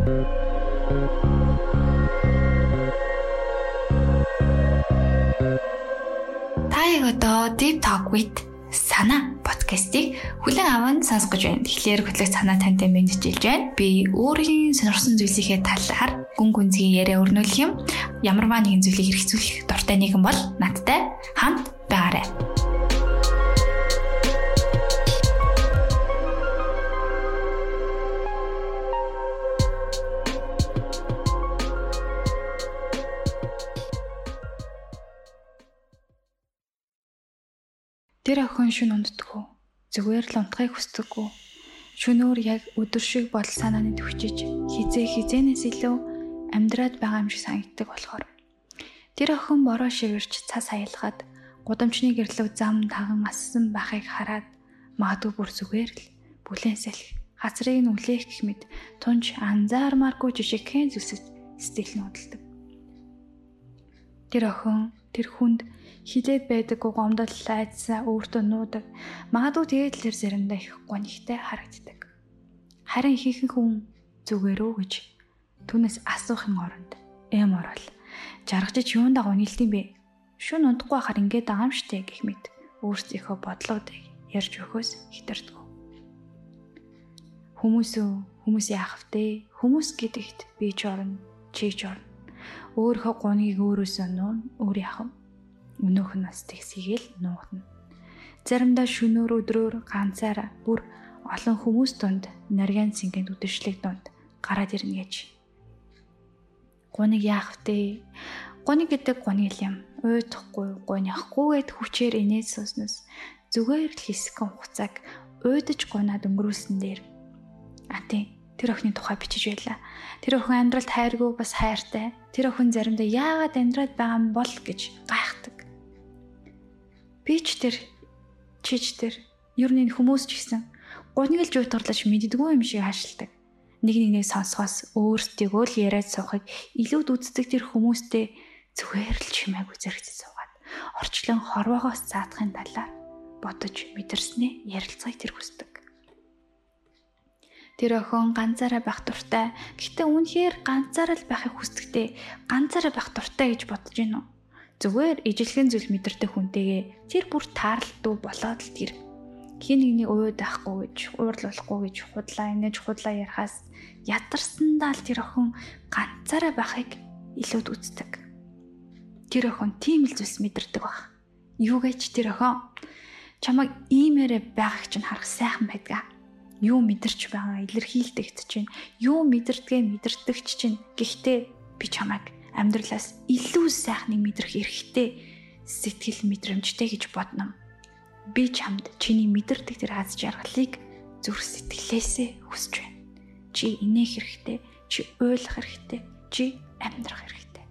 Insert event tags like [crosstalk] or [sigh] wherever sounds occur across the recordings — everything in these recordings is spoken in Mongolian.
Та яг одоо Deep Talk with Сана подкастыг хүлэн аван сонсох гэж байна. Тэгэхээр хөтлөх санаа тантай мэдчилж байна. Би өөрийн сонирхсан зүйлсийнхээ талаар гүн гүнзгий яриа өрнүүлэх юм. Ямарваа нэгэн зүйлийг хэрэгцүүлэх дуртай нэгэн бол надтай хамт байгаарай. Тэр охин шүн унддаггүй. Зүгээр л унтахыг хүсдэггүй. Шүнөөр яг өдөр шиг бодол санааны төвчиж хизээ хизээнээс илүү амьдраад байгаа юм шиг санагддаг болохоор тэр охин бороо шивэрч цас аялахад гудамжны гэрлөг зам таган ассан байхыг хараад магадгүй бүр зүгээр л бүлээн салхи хацрыг нь үлээх гэх мэт тунж анзаармааргүй жижигхэн зүсэд сэтгэл нь хөдөлдөг. Тэр охин тэр хүнд хилээд байдаггүй гомдол айдсаа өөртөө нуудаг. Магадгүй тэгээд л заримдаа их гонигтай харагддаг. Харин ихэнх хүн зүгээр үү гэж түүнээс асуухын оронд эм орол. Жаргаж юундаа гонилтын бэ? Шүн унтахгүй хахаар ингээд байгаа юм штэ гэх мэт өөрсдийнхөө бодлогыг ярьж өгөхөөс хитэрдэг. Хүмүүс үү? Хүмүүс яах вэ? Хүмүүс гэдэгт би ч орно, чи ч орно. Өөрийнхөө гоныг өөрөөсөө нуун, өөр яах вэ? Өнөөх нь бас тэгсгээл нуугдана. Заримдаа шөнөөр өдрөөр ганцаараа бүр олон хүмүүс донд нарийн цэнгэнд үдэшлэг донд гараад ирнэ гэж. Гуниг яах вэ? Гуни гэдэг гуниг юм. Уйдахгүй, гунихгүй гэд хүчээр инээд сууснаас зүгээр л хэсгэн хугацааг уйдаж гунаад өнгөрүүлсэн дээр. А тийм тэр охины тухай бичиж байлаа. Тэр охин амьдралд хайргүй бас хайртай. Тэр охин заримдаа яагаад амьдраад байгаа юм бол гэж гайхдаг. Би ч тэр чиж тэр ер нь хүмүүс ч гэсэн гуниг л жуутгарлаж мэддэггүй юм шиг хаашилдаг. Нэг нэгнээ сонсохоос өөртөө л яриад суухыг илүүд үздэг тэр хүмүүстэй зүгээр л чимээгүй зэрэгцээ суугаад орчлон хорвоогоос заадахын талаар бодож мэдэрснээ ярилцгааг тэр хүсдэг. Тэр охин ганцаараа байх дуртай. Гэхдээ үнэхээр ганцаараа л байхыг хүсдэгтэй. Ганцаараа байх дуртай гэж бодож уу? Зүгээр ижилхэн зүйл мэдэрдэг хүнтэйгээ тэр бүр таарлтуу болоод л тэр хин нэгний уйд ахгүй гэж уурлуулахгүй гэж худлаа инээж худлаа ярахаас ядарсандаа л тэр охин ганцаараа байхыг илүүд үздэг. Тэр охин тийм л зүйлс мэдэрдэг баг. Юу гэж тэр охин чамайг иймээрээ байгааг чинь харах сайхан байдгаа. Юу мэдэрч байгаа илэрхийлдэгт чинь юу мэдэрдгээ мэдэрдэгч чинь гэхдээ би чамайг амьдралаас илүү сайхныг мэдрэх эрхтэй сэтгэл мэдрэмжтэй гэж бодно. Би чамд чиний мэдэрдэг тэр аз жаргалыг зүрх сэтгэлээсээ хүсэж байна. Чи инээх хэрэгтэй, чи ойлгох хэрэгтэй, чи амьдрах хэрэгтэй.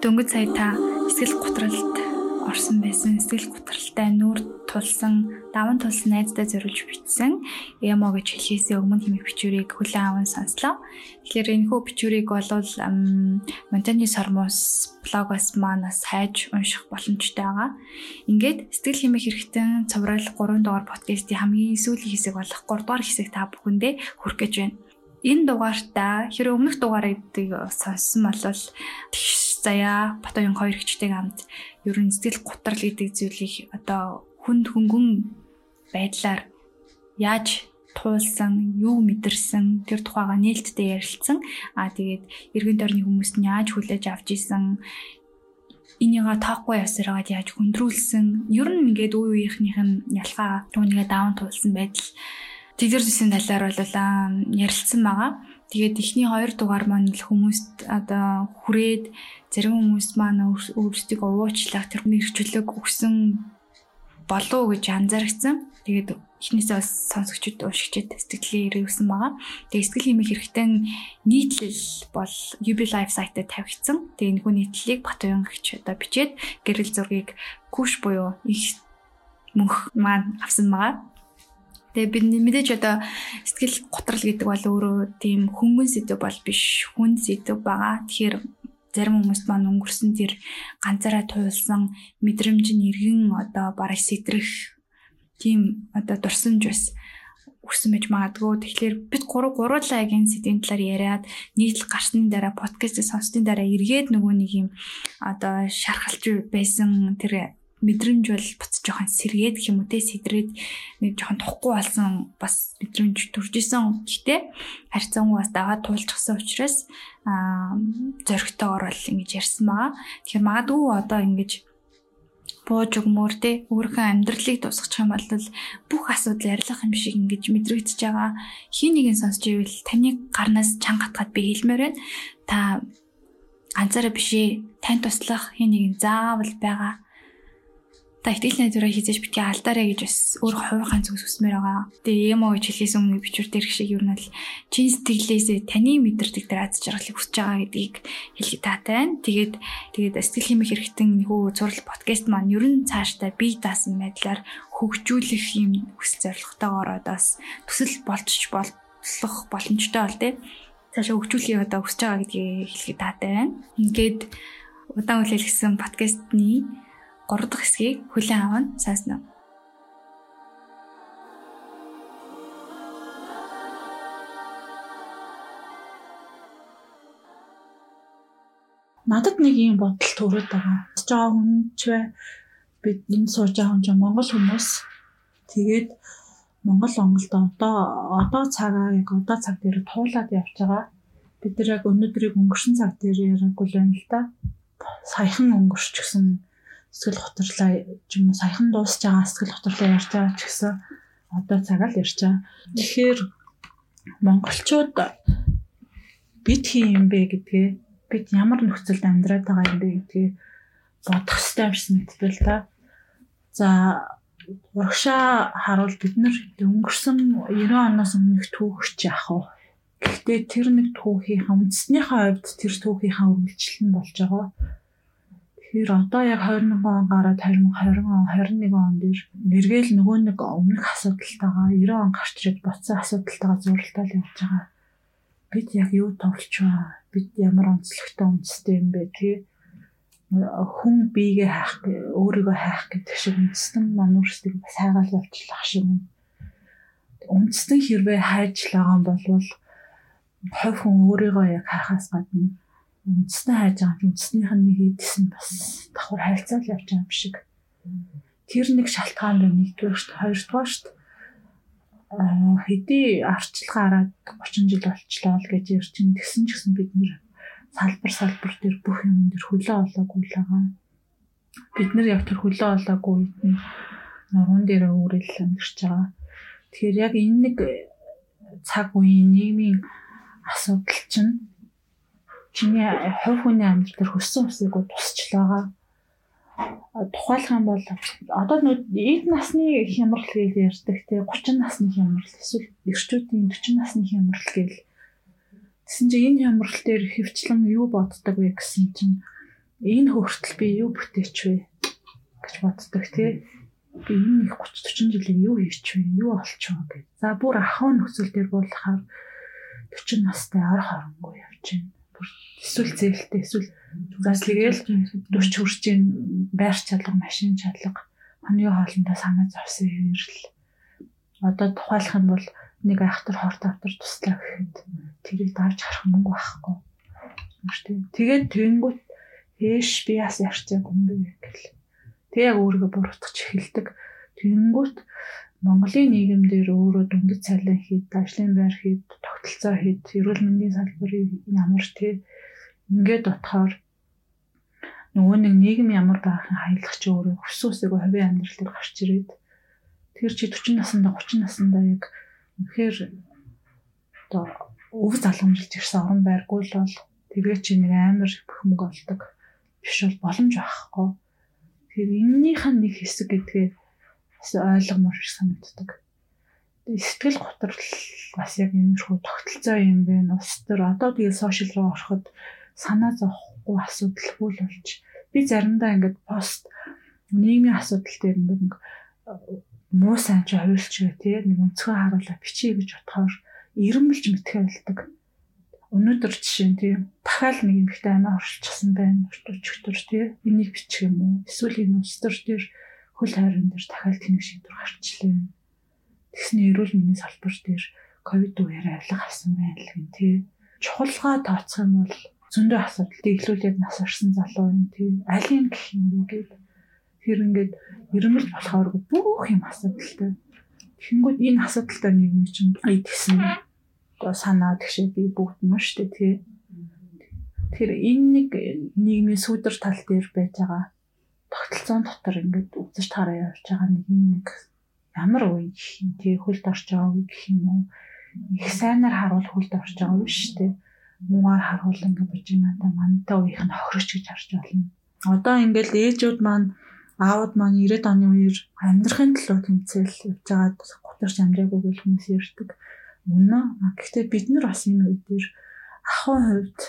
Дөнгөж сая та эсгэл гутралд орсон байсан сэтгэл готролтой нүур тулсан даван тулсан найздаа зориулж бичсэн эмо гэж хэлхээсээ өмнө хэмээх бичвэрийг хүлээн аван сонслоо. Тэгэхээр энэ хүү бичвэрийг болвол Монтани Сормос блогоос манаас хайж унших боломжтой байгаа. Ингээд сэтгэл хэмээх хэрэгтэн цоврал 3 дугаар подкастын хамгийн сүүлийн хэсэг болох 3 дугаар хэсэг та бүхэндээ хүрэх гэж байна. Энэ дугаартаа хэрэв өмнөх дугаарыг сонссон бол заяа Батоён хоёр хчтэйг хамт ер нь сэтгэл гутрал гэдэг зүйлийг одоо хүнд хөнгөн байдлаар яаж туулсан, юу мэдэрсэн тэр тухайга нээлттэй ярилцсан. Аа тэгээд эргэн тойрны хүмүүст нь яаж хүлээж авч исэн энийга таахгүй явсараад яаж хөндрүүлсэн. Ер нь ингээд үе үеийнхнийх нь ялгаа түүнийгээ даун туулсан байдал тэгэр зүсийн талаар бол ярилцсан байгаа. Тэгээд эхний хоёр дугаар маань л хүмүүст одоо хүрээд зарим хүмүүс маань өөрсдийг уучлах тэр нэрчлэг өгсөн болов гэж анзаарчихсан. Тэгээд эхнээсээ бас сонсогчд уушигчд сэтгэлээ ирүүлсэн байгаа. Тэгээд сэтгэл хэмээх хэрэгтэй нийтлэл бол UB Life site-д тавигдсан. Тэгээд энэ хүн нийтлэлийг Батуян гэгч одоо бичээд гэрэл зургийг куш буюу их мөнх маань авсан байгаа. Тэгээ би мэдээж одоо сэтгэл готрал гэдэг бол өөрөө тийм хөнгөн сэдв бол биш хүн сэдв байгаа. Тэгэхээр зарим хүмүүст маань өнгөрсөн тэр ганцаараа туйлсан мэдрэмж нь иргэн одоо бараг сэтрэх тийм одоо дурсамж бас өгсөн байж магадгүй. Тэгэхээр бид гурав гуруулаагийн сэдвийн талаар яриад нийтлэл гарсны дараа подкастыг сонсдын дараа эргээд нөгөө нэг юм одоо шархалж байсан тэр мэдрэмж бол буц жоохон сэргээд гэх юм уу те сэдрээд нэг жоохон тухгүй болсон бас мэдрэмж төрж исэн. Гэхдээ харьцангуй бас даваа туулчихсан учраас аа зөрөгтэйгээр бол ингэж ярьсан байгаа. Тэгэхээр магадгүй одоо ингэж бууж өгмөр те өөрийнхөө амьдралыг тусгах юм бол бүх асуудал ярилцах юм шиг ингэж мэдрэгдэж байгаа. Хин нэгэн сонсч ивэл таны гарнаас чанга хатгаад би хэлмээр байна. Та ганцаараа бишээ тань туслах хин нэгэн заавал байгаа та итгэл найдвараа хийж битгий алдаарэ гэж бас өөр хувийнхаа зүгс үсмээр байгаа. Тэгээ эмо гэж хэлээс өмнө бичвэр дээр шиг юу нь бол чин сэтгэлээсээ таны мэдэрдэг тэр аз жаргалыг хүсэж байгаа гэдгийг хэлхий таатай байна. Тэгээд тэгээд сэтгэл хэмэх хэрэгтэн хөө зурал подкаст маань ер нь цаашдаа бие даасан байдлаар хөгжүүлэх юм хүсэл зорилготойгоор одоос төсөл болчих болох боломжтой бол тээ цаашаа хөгжүүлэхийг одоо хүсэж байгаа гэдгийг хэлхий таатай байна. Ингээд удаан хүлээлгэсэн подкастны 3 дахь хэсгийг хүлээн аван сааснаа. Надад нэг юм бодол төрөд байгаа. Жаа хүн ч бид энэ сууж байгаа хүн чинь Монгол хүмүүс. Тэгээд Монгол Монголд одоо одоо цагаа яг одоо цаг дээр туулаад явж байгаа. Бид нар яг өнөөдрийг өнгөрсөн цаг дээр яриаггүй л байна л да. Саяхан өнгөрчихсөн сэтгэл готрлаа юм уу саяхан дуусж байгаа сэтгэл готрлаа ярьж байгаа ч гэсэн одоо цагаал ярьж байгаа. Тэгэхээр монголчууд бид хин юм бэ гэдгээ бид ямар нөхцөлд амьдраад байгаа юм бэ гэдгээ бодох хэрэгтэй юм шиг мэддэг л та. За урагшаа харуул бид нар өнгөрсөн 90 оноос өмнөх түүхч яах вэ? Гэхдээ тэр нэг түүхийнхаа үндснийхээ хувьд тэр түүхийнхаа үргэлжлэл нь болж байгаа Тэгэхээр одоо яг 21 он гараад 2020 он 21 он дээр нэргээл нөгөө нэг өмнөх асуудалтайгаа 90 он гарч ирээд боцсон асуудалтайгаа зуралдаал явж байгаа. Бид яг юу товлч вэ? Бид ямар онцлогтой үндэстэй юм бэ тий? хүн биегээ хайх өөрийгөө хайх гэдэг шиг үндэстэн мануурстыг бас хайгаал явуулах шиг юм. Үндэстэн хэрвээ хайж байгаа юм бол хувь хүн өөрийгөө яг хайхаас гадна үндэснээ хайж байгаа юм үндэснийх нь нэг эдис нь бас давхар харилцаал явж байгаа юм шиг. Тэр нэг шалтгаан байна нэгдүгээр шүү дээ. Хоёрдугаар шүү дээ. Хэдий арчлага хараад 30 жил болчлоо л гэж ярьчин тэгсэн ч гэсэн бид нэр салбар салбар дээр бүх юм дээр хөлөө олоогүй л байгаа. Бид нар яг тэр хөлөө олоогүй үед нь нуруунд дээр өөрөөл амьдарч байгаа. Тэгэхээр яг энэ нэг цаг үеийн нийгмийн асуудал чинь чиний хувь хүний амьдрал дээр хөссөн усыг тусч байгаа. Тухайлах юм бол одоо эд насны хямрал гэж ярьдаг те 30 насны хямрал эсвэл эрчүүдийн 40 насны хямрал гэл Тэсэн чинь энэ хямрал дээр хөвчлэн юу боддог вэ гэсэн чинь энэ хөртөл би юу бүтээч вэ гэж боддог тий. Би энэ их 30 40 жилийн юу хийч вэ? Юу олч вэ гэж. За бүр ахын нөхцөл дээр буулахаар 40 настай ор хоронгүй явж байна эсвэл зээлтэй эсвэл за тэгэл 40 хүрч ийн байр чадлага, машин чадлага хамгийн хоолндоо санаа зовсон хэрэл. Одоо тухайлах юм бол нэг айхтар хорт автар туслаа гэхэд тэрийг давж харах мөнгө байхгүй. Тэгээд тэгэнгүүт ээш би яас ярьчих юм бэ гэл. Тэг яг өөрийгөө буруутгах эхэлдэг. Тэгэнгүүт Монголын нийгэмдэр өөрөө дүндэт цалин хийд, ажлын байр хийд, тогтолцоо хийд, эрүүл мэндийн салбарыг ямар тий ингээд дотохоор нөгөө нэг нийгэм ямар байхын хаялах чи өөрөө өсөөсөө хувийн амьдрал дээр гарч ирээд тэр чи 40 наснда 30 наснда яг үнэхээр одоо өв залгамжилж ирсэн орон байргүй л бол тэгээ чи нэг амар бөхмөг болдог биш бол боломж байхгүй. Тэгэхээр эннийх нь нэг хэсэг гэдгээ ойлгомоор санагддаг. Сэтгэл готрол бас яг иймэрхүү тогтолцоо юм бэ. Ус төр одоо тэгээ сошиал руу ороход санаа зовхгүй асуудалгүй л болж би заримдаа ингээд пост нийгмийн асуудал дээр ингээд нэг муу сайн ч ойлч вэ тий нэг өнцгөө харуулаад бичиж гэж бодохоор ирэмбэлж мэдхээ болдог. өнөөдөр жишээ нь тийм дахиад нэг эмэгтэй амиа оршилчихсан байна. Өчигдөр тийм энийг бичих юм уу? Эсвэл энэ улс төр дээр хөл хайрын дээр дахиад тэнэг шийдвэр гарчлаа. Тэгсний эрүүл мэндийн салбар дээр ковид үеэр авилга авсан байна л гин тий. Чухалгаа тооцох юм бол зөндөө асуудалтай ихлүүлээд нас орсон залуу юм тий. Алин гэх юм гээд тэр ингээд ирмэл болохоор бүх юм асуудалтай. Тэгэнгүүт энэ асуудалтай нийгэм чинь эдгэсэн санаа тэгшээ би бүгд шүү дээ тий. Тэр энэ нэг нийгмийн сүдэр тал дээр байж байгаа тогтолцоон дотор ингээд үзэж тараа явж байгаа нэг нэг ямар үе гэх юм тий хөлд орж байгаа үе гэх юм уу их сайнаар харуул хөлд орж байгаа юм шүү дээ. Муугаар харуул ингээд надаа мантай үеийнх нь хохирч гэж харж байна. Одоо ингээд ээжүүд маань аауд маань 90-ад оны үеэр амьдрахын төлөө тэмцээл явж байгаад гутарч амжаагүй гэл хүмүүс ярьдаг. Үнэн. Гэхдээ бид нар бас энэ үед дээр ахын хувьд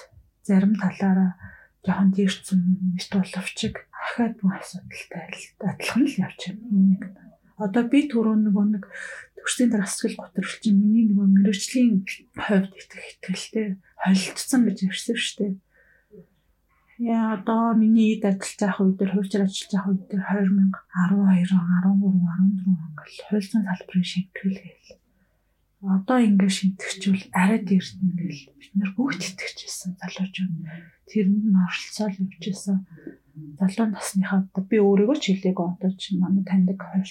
зарим талаараа жоохон дээрцэн мэт боловчиг ахаад бүх асуудалтай адилхан л явж байна. Одоо би түрүү нөгөө нэг төгсгийн дараа сэтгэл готрол чинь миний нөгөө мэрэгжлийн хувьд итгэх итгэлтэй холилдсон гэж ярьсан шүү дээ. Яа одоо миний эд ажиллаж байх үед дээр хуульчаар ажиллаж байх үед дээр 2012 13 14 он гэл хуульсан салбарын шинтгэл гээл. Одоо ингээд шинтгэжүүл арай дээрт ингээл бид нар бүгд итгэжсэн залуучууд тэр нь оролцоол явжсэн залуу насныхаа би өөрийгөө ч хэлээгүй одоо чинь манай таньдаг нар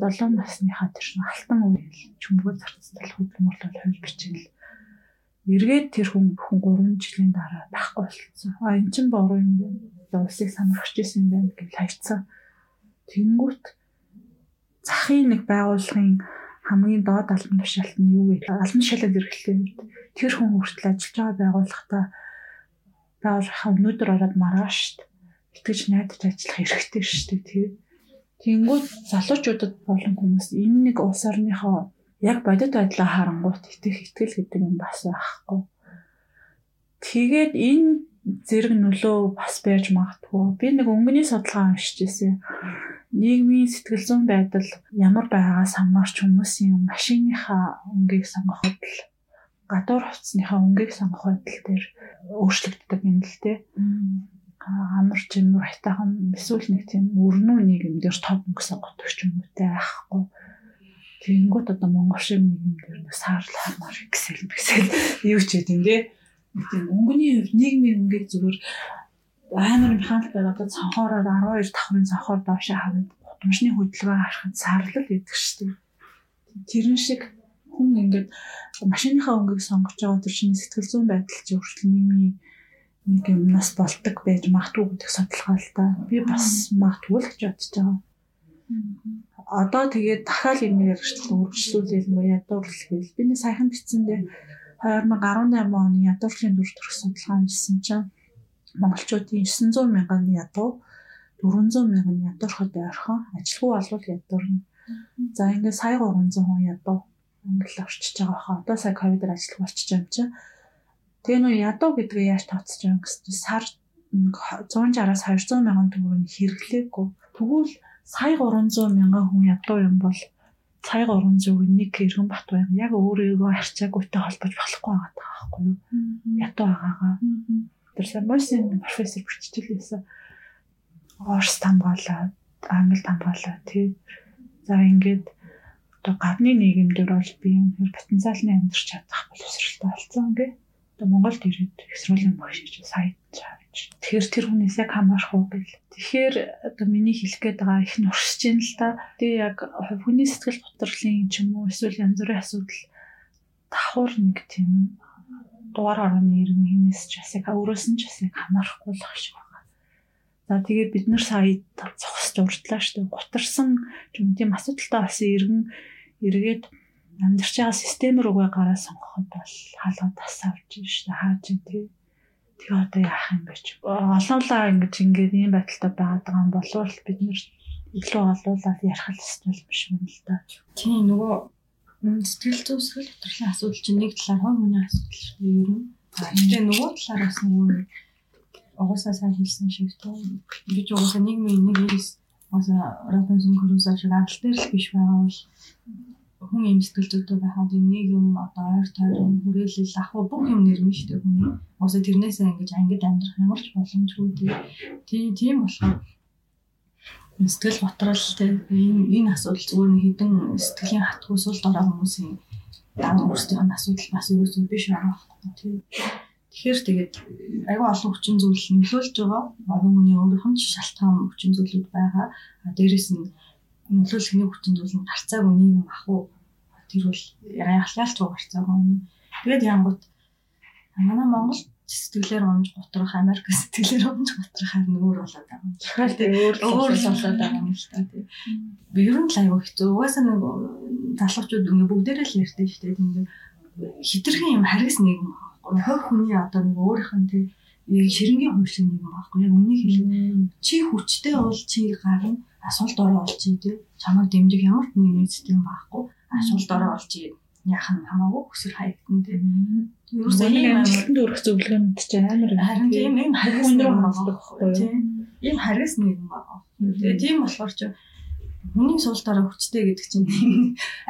залуу насныхаа тэр чинь алтан үеэл чүмбөө зарцтай хөдөлмөрлөл хууль бичээл эргээд тэр хүн бүхэн 3 жилийн дараа байхгүй болчихсон. А эн чин бороо юм байна. Улсыг санахч ирсэн юм байна гэж хайцсан. Тэнгүүт захын нэг байгууллагын хамгийн доод албан тушаалт нь юу вэ? Албан тушаалаад эрхлэх үед тэр хүн хүртэл ажиллаж байгаа байгууллагата байгууллага өнөөдөр ороод маргааш итгэж найдаж ажиллах хэрэгтэй шүү дээ тий. Тэнгүүд залуучуудад болон хүмүүс энэ нэг улс орныхоо яг бодит байдлаа харангуут итгэх итгэл гэдэг юм бас байхгүй. Тэгээд энэ зэрэг нөлөө бас байж магадгүй. Би нэг өнгөний судалгаа уншиж ирсэн. Нийгмийн сэтгэл зүйн байдал ямар байгаагаас хамаарч хүмүүсийн машиныхаа өнгийг сонгоход л гадуур хувцсныхаа өнгийг сонгох байдал дээр өөрчлөгддөг юм л дээ амар чимэр хайтахан эсвэл нэг тийм өрнөө нийгэм дээр топ өнгөсөн готвч юм уу те ахгүй. Тэгэнгүүт одоо монгол шиг нийгэм дээр нэг саарл хамаар гисэл бисэл юу ч гэдэг юм те. Тийм өнгөний хувьд нийгмийн өнгийг зүгээр амар механик байгаад одоо цанхоороор 12 давхрын цанхоор доош хаваад гудамжны хөдөлгөөн харахад саарлал гэдэг шүү дээ. Тэрэн шиг хүн ингээд машиныхаа өнгийг сонгож байгаа тэр чинь сэтгэл зүйн байдал чи өөрчлөлт нийгмийн нэг юмнаас болдог байж магадгүй гэдэг судалгаа л да. Би бас магадгүй л гэж бодож байгаа. Одоо тэгээд дахиад энийг үргэлжлүүлээл нөгөө ядуурлал гээл. Би нэг саяхан бичсэндээ 2018 оны ядуурлалын дүр төрх судалгаа хийсэн чинь монголчуудын 900 мянган ядуу 400 мянган ядуурхад ойрхон ажилгүй болвол ядуурна. За ингээд сая 300 хүн ядуу англи орчиж байгаа хаа. Одоо сая ковидээр ажилгүй байгаа юм чинь Тэгээ нөө ядуу гэдгээ яаж тооцож байгаа гэсэн сар 160-аас 200 мянган төгрөг хэрэглээгүй. Тэгвэл сая 300 мянган хүн ядуу юм бол сая 300-г нэг иргэн бат байга яг өөрийгөө арчаагүйтэй холбож болохгүй байгаа байхгүй юу? Ядуу байгаагаа. Тэр самбосын профессор биччихлээсэн. Орс тамгаалаа, англи тамгаалаа тий. За ингээд одоо гадны нийгэмдэр бол би юм потенциалны амьдарч чадах боловсралтай болсон гээ одоо Монголд ирээд экстролын багшиж сайт чавж. Тэгэхээр тэр хүнээс яг хамаарах уу гэл. Тэгэхээр одоо миний хэлэх гээд байгаа их нь уршиж юм л та. Тэгээ яг хүний сэтгэл готрлын ч юм уу эсвэл янз бүрийн асуудал давхар нэг тийм дугаар орны иргэн хинээс ч бас яг өөрөөс нь ч бас яг хамаарахгүй л ах шиг байна. За тэгээд бид нар сая зогсож урдлаа шүү дээ. Гутарсан юм тийм асуудалтай болсон иргэн эргээд амьдарч байгаа систем рүүгээ гараа сонгоход бол хаалга тас авч шүү дээ хааж ин тий. Тэгээ одоо яах юм бэ ч. Олоолаа ингэж ингээд ийм байдалтай байгаад байгаа юм болов бид нэр илүү олуулаад ярих л эсвэл биш юм л да. Тийм нөгөө сэтгэл зүйн сэтгэл хөдлөлийн асуудал чинь нэг талаар хонь хүний асуудал шүү дээ ер нь. Тэгээ нөгөө талаар бас нөгөө угаасаа сайн хэлсэн шиг тоо. Бид угаасаа нийгмийн нэг ирээс угаасаа Робинсон Крузо шиг анхл дээр л биш байгаа бол хүн юм сэтгэл зүйтэй байхад нэг юм одоо ойр тойрон хүрээлэл ах бүх юм нэрмэн шүү дээ хүний. Уусаа тэрнээсээ ингэж ангид амьдрах ямар ч боломжгүй тийм тийм болохоор сэтгэл готрол тийм энэ асуудал зүгээр нэг хідэн сэтгэлийн хатгүй сул дорой хүмүүсийн дан өөрсдийнх нь асуудал бас ерөөсөө биш байгаа тийм. Тэгэхээр тэгээд аюу олон хүчин зүйл нөлөөлж байгаа. Хүний өөрийнх нь шалтгаан хүчин зүйлүүд байгаа. Дээрээс нь нөлөөлөхний хүчин зүйл нь гарцаагүй нийгэм ах уу тэр бол яалч гарцаагүй. Тэгээд янгууд манай Монгол сэтгэлээр унж готрох Америк сэтгэлээр унж готрох харин өөр болоод байгаа юм. Тэгэхээр тийм өөр өөр болоод байгаа юм л та тийм. Би ер нь л аюу хэцүү. Угаасаа нэг залуучууд ингээ бүгдээрээ л ярьдэн шүү дээ. Ингээ хитрхэн юм харгас нэгэн байхгүй. Хойх хүний одоо нэг өөрийнх нь тийм ширэнгийн хувьшлын нэгэн байхгүй. Яг үннийг хэлээ. Чи хүчтэй бол чи гарна асуулт ороо олчих тийм. Чамайг дэмжих ямар ч нэгэн систем байхгүй. Асуулт ороо олчих яах нь хамаагүй өсөр хаягдан тийм. Ерөөсөө ийм амжилтанд өрөх зөвлөгөөнд ч амар харин тийм ийм харгас нэг байгаа тийм. Ийм харгас нэг байгаа. Тэгээ тийм болохоор ч хүний суултаараа хүчтэй гэдэг чинь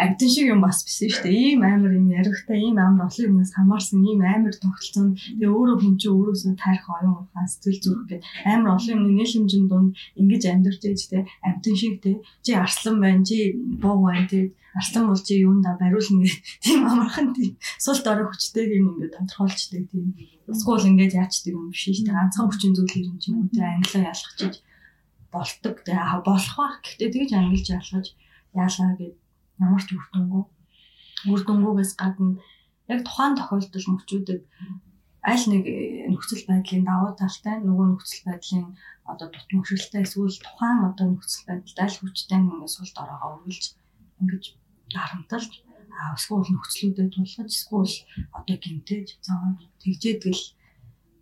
амтэн шиг юм бас биш шүү дээ. Ийм амар юм яригтай, ийм амар олон юмнаас хамаарсан ийм амар тогтолцоонд тэгээ өөрөө хүн чинь өөрөөсөө таарих оюун ухаан сэтгэл зүрх гэдэг амар олон юмны нийлэмжийн дунд ингэж амьдарч ээж тэ амтэн шиг тэ чи арслан байна, чи буу байна тэ арслан бол чи юунда бариулна гэх тийм амархан тийм сул дорой хүчтэйг ингээд тодорхойлчдаг тийм. Скул ингээд яачдаг юм биш шүү дээ. Ганцхан хүчин зүйл юм чинь үүтэй англиа ялахчиж болдог тэгээ болох ба. Гэхдээ тэгж ангилж ялгаж яалаа гэд ямар ч үр дүнгүй. Үр дүнгүйгээс гадна яг тухайн тохиолдолд мөчүүдэд аль нэг нөхцөл байдлын давуу талтай нөгөө нөхцөл байдлын одоо дутмагшилтай эсвэл тухайн одоо нөхцөл байдалд аль хүчтэй ингээд сул дорогоо өргөлж ингэж дарамталж эсвэл нөхцлүүдэд тулгаж эсвэл одоо гинтэж зовоод тэгжээдгэл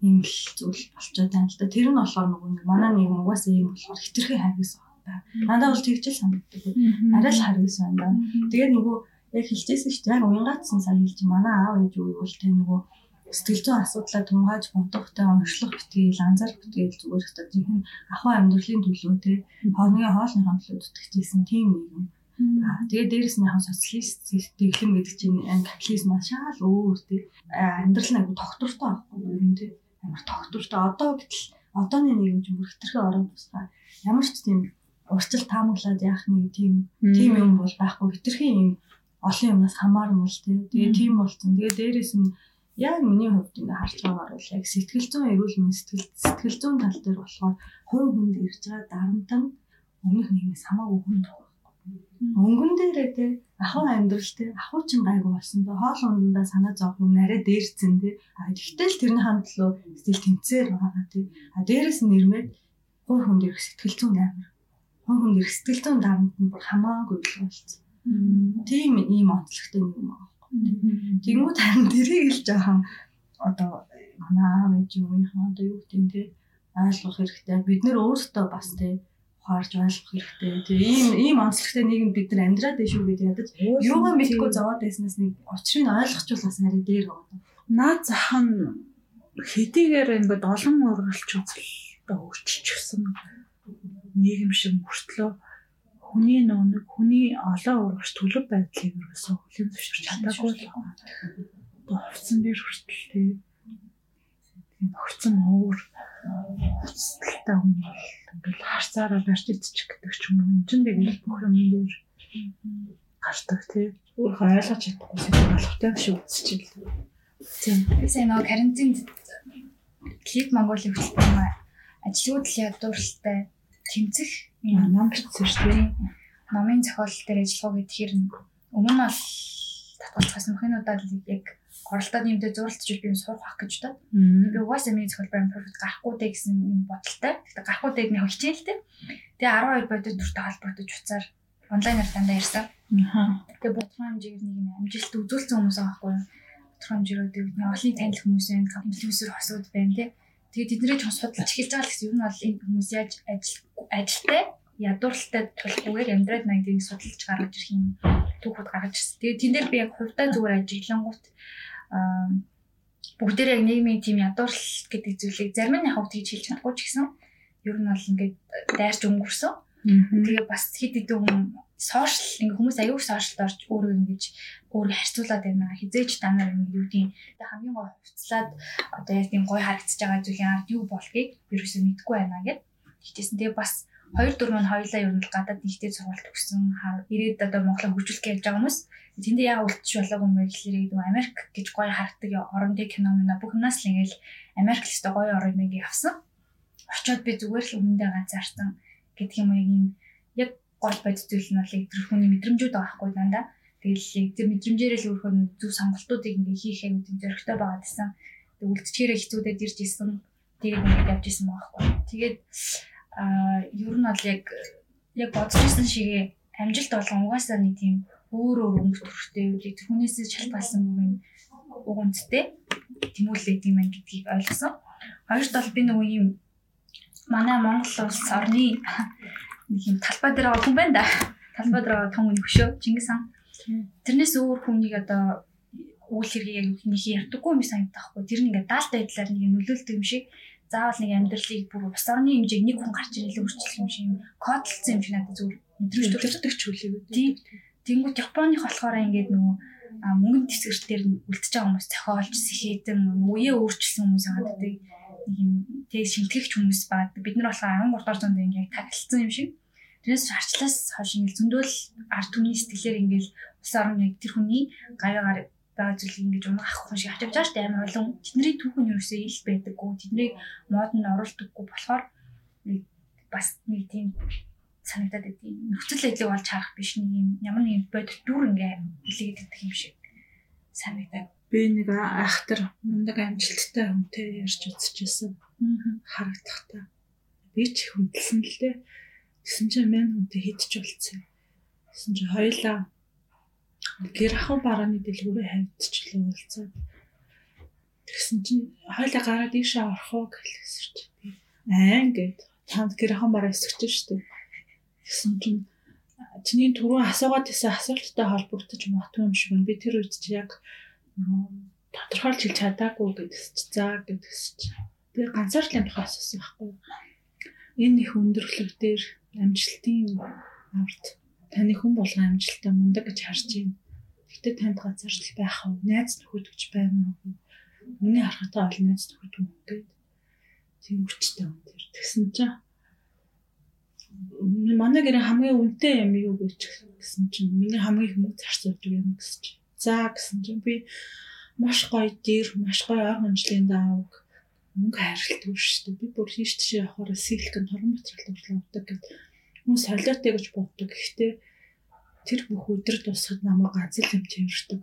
ийм л зүйл болчиход байна л да. Тэр нь болохоор нөгөө нэг манай нийгэм угаасаа ийм болохоор хитрхи харгас байна. Надад бол тэгжэл санагддаг. Арай л харгас байна. Тэгээд нөгөө яг хэлжсэн шүү дээ. Яг уянгаацсан сайн хэлж манай аав ээж үгүй бол тэ нөгөө сэтгэл зүйн асуудлаа тунгааж бодохтой онцлог битгий анзаарах битгий зүгээр хэвээр тийм ахуй амьдралын төлөө тэ хоногийн хоолныхаа төлөө зүтгэжсэн тийм нийгэм. Аа тэгээд дээрэс нь яг социалист дэглэм гэдэг чинь капитализм маш шал өөр тий амьдрал нь айгу тогтвортой байхгүй юу юм тий амар тогтвортой. Одоо гэтэл одооны нийгэм чинь бүр хэтэрхий орон тусгай. Ямар ч тийм урьдчил таамаглаад яах нэг тийм тийм юм бол байхгүй. Хэтэрхий юм олон юмнаас хамаармал тий. Тэгээ тийм болсон. Тэгээ дээрэс нь яг миний хувьд ингээ харж байгаагаар бол яг сэтгэл зүйн эрүүл мэндийн сэтгэл сэтгэл зүйн тал дээр болохоор хувь хүнд ирж байгаа дарамтан өмнөх нийгмээс хамаагүй хүнд Өнгөн дээрээ те ахуй амьдралтэй ахуй чин гайгүй болсон. Тэ хоол ундаа санаа зовх юм нарай дээрцэн те. А тэгтэл тэрний хандлуу сэтгэл тэмцээр байгаа те. А дээрэс нь нэрмээд хуу хүнд ирэх сэтгэл зүйн амар. Хуу хүнд ирэх сэтгэл зүйн дарамт нь бүр хамаагүй л болсон. Тийм ийм онцлогтой юм байгаа. Тэнгүүд харин тэрийг л жоохон одоо манай аав ээж юуныхаа одоо юу гэдэг те ойлгох хэрэгтэй. Бид нэр өөрсдөө бас те ухаарж ойлгох хэрэгтэй. Тэгээ ийм ийм онцлогтой нийгэм бид нар амьдраад байх шүү гэдэг ядаж юугаа мэдгүй зовоод байснаас нэг учрыг ойлгочихвол бас арай дээр байгаа. Наад зах нь хэдийгээр ингээд олон ургалч үзэлтэй өөрчилчихсэн нийгэм шиг мөртлөө хүний нөөник хүний олон урагш төлөв байдлыг ерөөсөө хүлээн зөвшөөрч чадаагүй л байна. Хувцсан дээр хүртэл тийм хувцсан өөр хувцастай хүн бол ингээл харцаараа барьж идчих гэдэг ч юм уу. Энд чинь тэгэл бүх юм дээр гардаг тий. Өөрөө ойлгож чадахгүй болохтой шүү үзчихэл. Тийм. Сайн нөгөө карантинд клип Монголын хөтөлбөр ажлууд л ядууралтай тэмцэх ном бичсэн шүү дээ. Номын зохиол дээр ажиллах гэхээр өмнө нь татгалцсан мөхнүүдад яг оролдоод юмдээ зуралтчил би юм сурах байх гэж бодоод би угаасаа миний зөвхөн профит гарахгүй дээ гэсэн юм бодолтой. Гэхдээ гарахгүй дээ нэг хичээл л дээ. Тэгээ 12 бодит дүртэй холбогдож уцаар онлайнаар дандаа ярьсан. Тэгээ бодхон хэмжээгээр нэг юм амжилт үзүүлсэн хүмүүс байхгүй юу? Бодхон хэмжээгээр нэг олон танил хүмүүс байна, инфлюенсер хосууд байна тий. Тэгээ тэднийг ч судалж эхэлж байгаа л гэсэн юм бол энэ хүмүүс яаж ажил ажилтай ядууралтай тулгуугаар амьдраад найдыг судалж гаргаж ирэх юм түүхүүд гаргаж ирсэн. Тэгээ тэн дээр би яг хувьдаа зүгээр ажиглангуут бүгдээрээ нийгмийн тийм ядуурл гэдэг зүйлийг зарим нь яг тэгж хэлж чадахгүй ч гэсэн ер нь бол ингээд дайрч өнгөрсөн. Тэгээ бас хэд хэдэн хүн сошиал ингээ хүмүүс аюул сошиалд орж өөрөө ингэж өөрийгөө харьцуулаад байна. Хизээч танаар ингээ юу тэгээ хамгийн гой хувцлаад одоо яг тийм гой харагдаж байгаа зүйлийн ард юу болхийг вирусыг мэдэхгүй байна гэд. Хичээсэн тэгээ бас 2 4 нь хоёлаа ер нь гадаад нэгтэй сургалт өгсөн. Ирээд одоо Монголыг хөгжүүлэх гэж байгаа хүмүүс тэндээ яг үлдчих болоогүй юм гэхлээр гэдэг Америк гэж гоё харагддаг орондын кино мөн бүх юмнаас л ингээл Америк л өстой гоё орон юм авсан. Очоод би зүгээр л өмнөдөө ганцаарсан гэдэг юм ийм яг гол бодит зүйл нь бол тэр хүний мэдрэмжүүд байгаа хгүй дандаа. Тэгэл тэр мэдрэмжээрээ л өөрхөн зөв сонголтуудыг ингээ хийх юм зөрөгтэй байгаа гэсэн. Тэг үлдчихээрээ хэцүүдэд ирж исэн. Тэгээд ингээд явж исэн байгаа хгүй. Тэгээд аа ер нь бол яг яг бодчихсон шигээ амжилт болгон угаасаа нэг тийм өөр өөр өнгө төрхтэй тэр хүнээсээ шалтгаалсан бүх юм угандтэй тэмүүлээд юм байна гэдгийг ойлгосон. Хоёрт бол би нөгөө юм манай Монгол улс орны нэг юм талбай дээр байгаа хүн байна да. Талбай дээр байгаа том хүн хөшөө Чингис хаан. Тэрнээс өөр хүнийг одоо үйл хэргийг яг нэг ярьдаггүй юм санагдах байхгүй. Тэр нь ингээд даалтай байдлаар нэг нөлөөлдөг юм шиг заавал нэг амьдралыг бүр ус орны хэмжээг нэг хүн гарч ирэл өөрчлөх юм шиг юм кодлцсон юм шиг надад зүгээр мэдрэмж төрөлдөг ч үлээ. Тийм. Тэнгүүд Японых болохоор ингээд нөгөө мөнгөнд тэсгэр дээр үлдчихэж байгаа хүмүүс зохиолч, сэхэтэн, үеэ өөрчилсөн хүмүүс байгаа гэдэг нэг юм тэг шинтгэгч хүмүүс баг. Бид нар болохоор 13 дугаар зуунд ингээд таглалцсан юм шиг. Тэрнээс арчлаас хойш ингээд зөндөл ард түмний сэтгэлээр ингээд ус орон яг тэр хүний гавьягаар байгаа зүйл ингэж унах хүн шиг байгаа шүү дээ амар олон тэдний түүхэн ерөөсөө ил байдаггүй тэдний мод нь оруулдаггүй болохоор бас нэг тийм санагдаад байд. Нөхцөл байдлыг олж харах биш нэг юм ямар нэгэн бодит дүр ингээ хэлээд идэх юм шиг санагдаад. Би нэг айхтар мундаг амжилттай хүнтэй ярьж үзчихсэн. Харагдахтаа. Би ч хүндэлсэн л дээ. Тэгсэн чинь мэн хүнтэй хидч болцсон. Тэгсэн чинь хоёлаа гэр ахын барааны дэлгүүрээ хавьдчихлаа уулзаад. Тэгсэн чинь хоёлаа гараад ийшээ орох уу гэхэлсэн чинь. Аа ингээд танд гэр ахын бараа эсгэж штеп Гэсэн чинь чиний түрүү асуугаад байсан асуулттай холбогдож магадгүй юм шиг байна. Би тэр үед чи яг тодорхойлж хэлж чадаагүй гэдэгс чи заа гэдэгс чи. Би ганцаардлын тухай асуусан байхгүй. Энэ их өндөрлөг дээр амжилтын аварт таны хүн болгон амжилттай мундаг гэж харж байна. Гэтэ танд ганцаарчл байх уу? Найз нөхөд гэж байна уу? Миний харахтаа бол найз нөхөд үү гэдэг. Тийм хүчтэй юм тэр. Тэгсэн чинь манай гэрээ хамгийн үнэтэй юм юу гэж гэсэн чинь миний хамгийн мөнгө зарцуулдаг юм гэсэн чинь. За гэсэн чинь би маш гоё дэр, маш гоё ор хонжлын даавг мөнгө хайрлдаг шүү дээ. Би бүр хийш тийш явахаар силикон торон материал урлаа авдаг гэд хүн солиотой гэж боддог. Гэхдээ тэр бүх өдөр тусахад намайг ганц л юм тэрвэрдэг.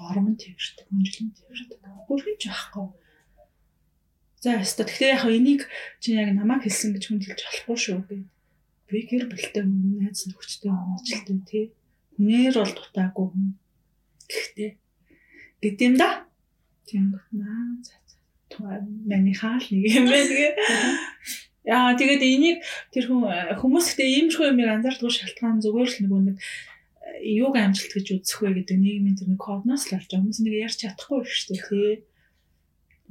Ормон тэрвэрдэг, хонжлон тэрвэрдэг. Бүр хинч байхгүй. За яста. Тэгэхээр яг энийг чи яг намайг хэлсэн гэж хүн хэлж болохгүй шүү гэдэг би гэр бүлтэй хүн найз нөхөдтэй уучлалтай тий. Нэр бол дутаагүй хүн. Гэхдээ гэдэм да. Тийм наа за за. Туа миний хаал нэг юм байна тэгээ. [laughs] Яа тэгээд энийг тэр хүмүүс гэдэг ийм шүү юм анзаардгүй шалтгаан зүгээр л нөгөө нэг юуг амжилт гэж үзэх вэ гэдэг нийгмийн тэр нэг кодноос л авч хүмүүс нэг ярьж чадахгүй шүү дээ тий.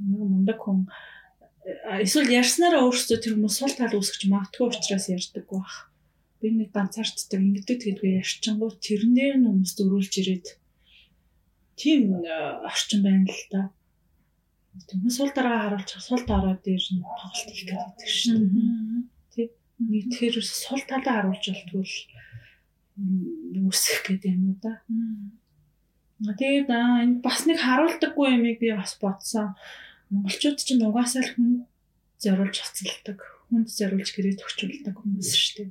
Нэг мундаг хүн эсвэл ярьснараа өөрсдөө тэр хүмүүс сул тал үүсгэж магадгүй учраас ярьдаг байх. Би нэг ганцаарчдаг ингэдэг гэдгүй ярьчингуу тэрнээр нь хүмүүс дөрүүлж ирээд тийм орчин байна л да. Хүмүүс сул дараа харуулж сул дараа дээр нь тоглолт хийх гэдэг шин. Тэг. Нэг тэр сул талаа харуулж болтгүй л үүсэх гэдэг юм уу да. Тэгээд энэ бас нэг харуулдаггүй юмыг би бас бодсон монголчууд чинь угаасаа л хүн зориулж хацалдаг, хүнд зориулж гэрээ төгчүүлдэг хүмүүс шүү дээ.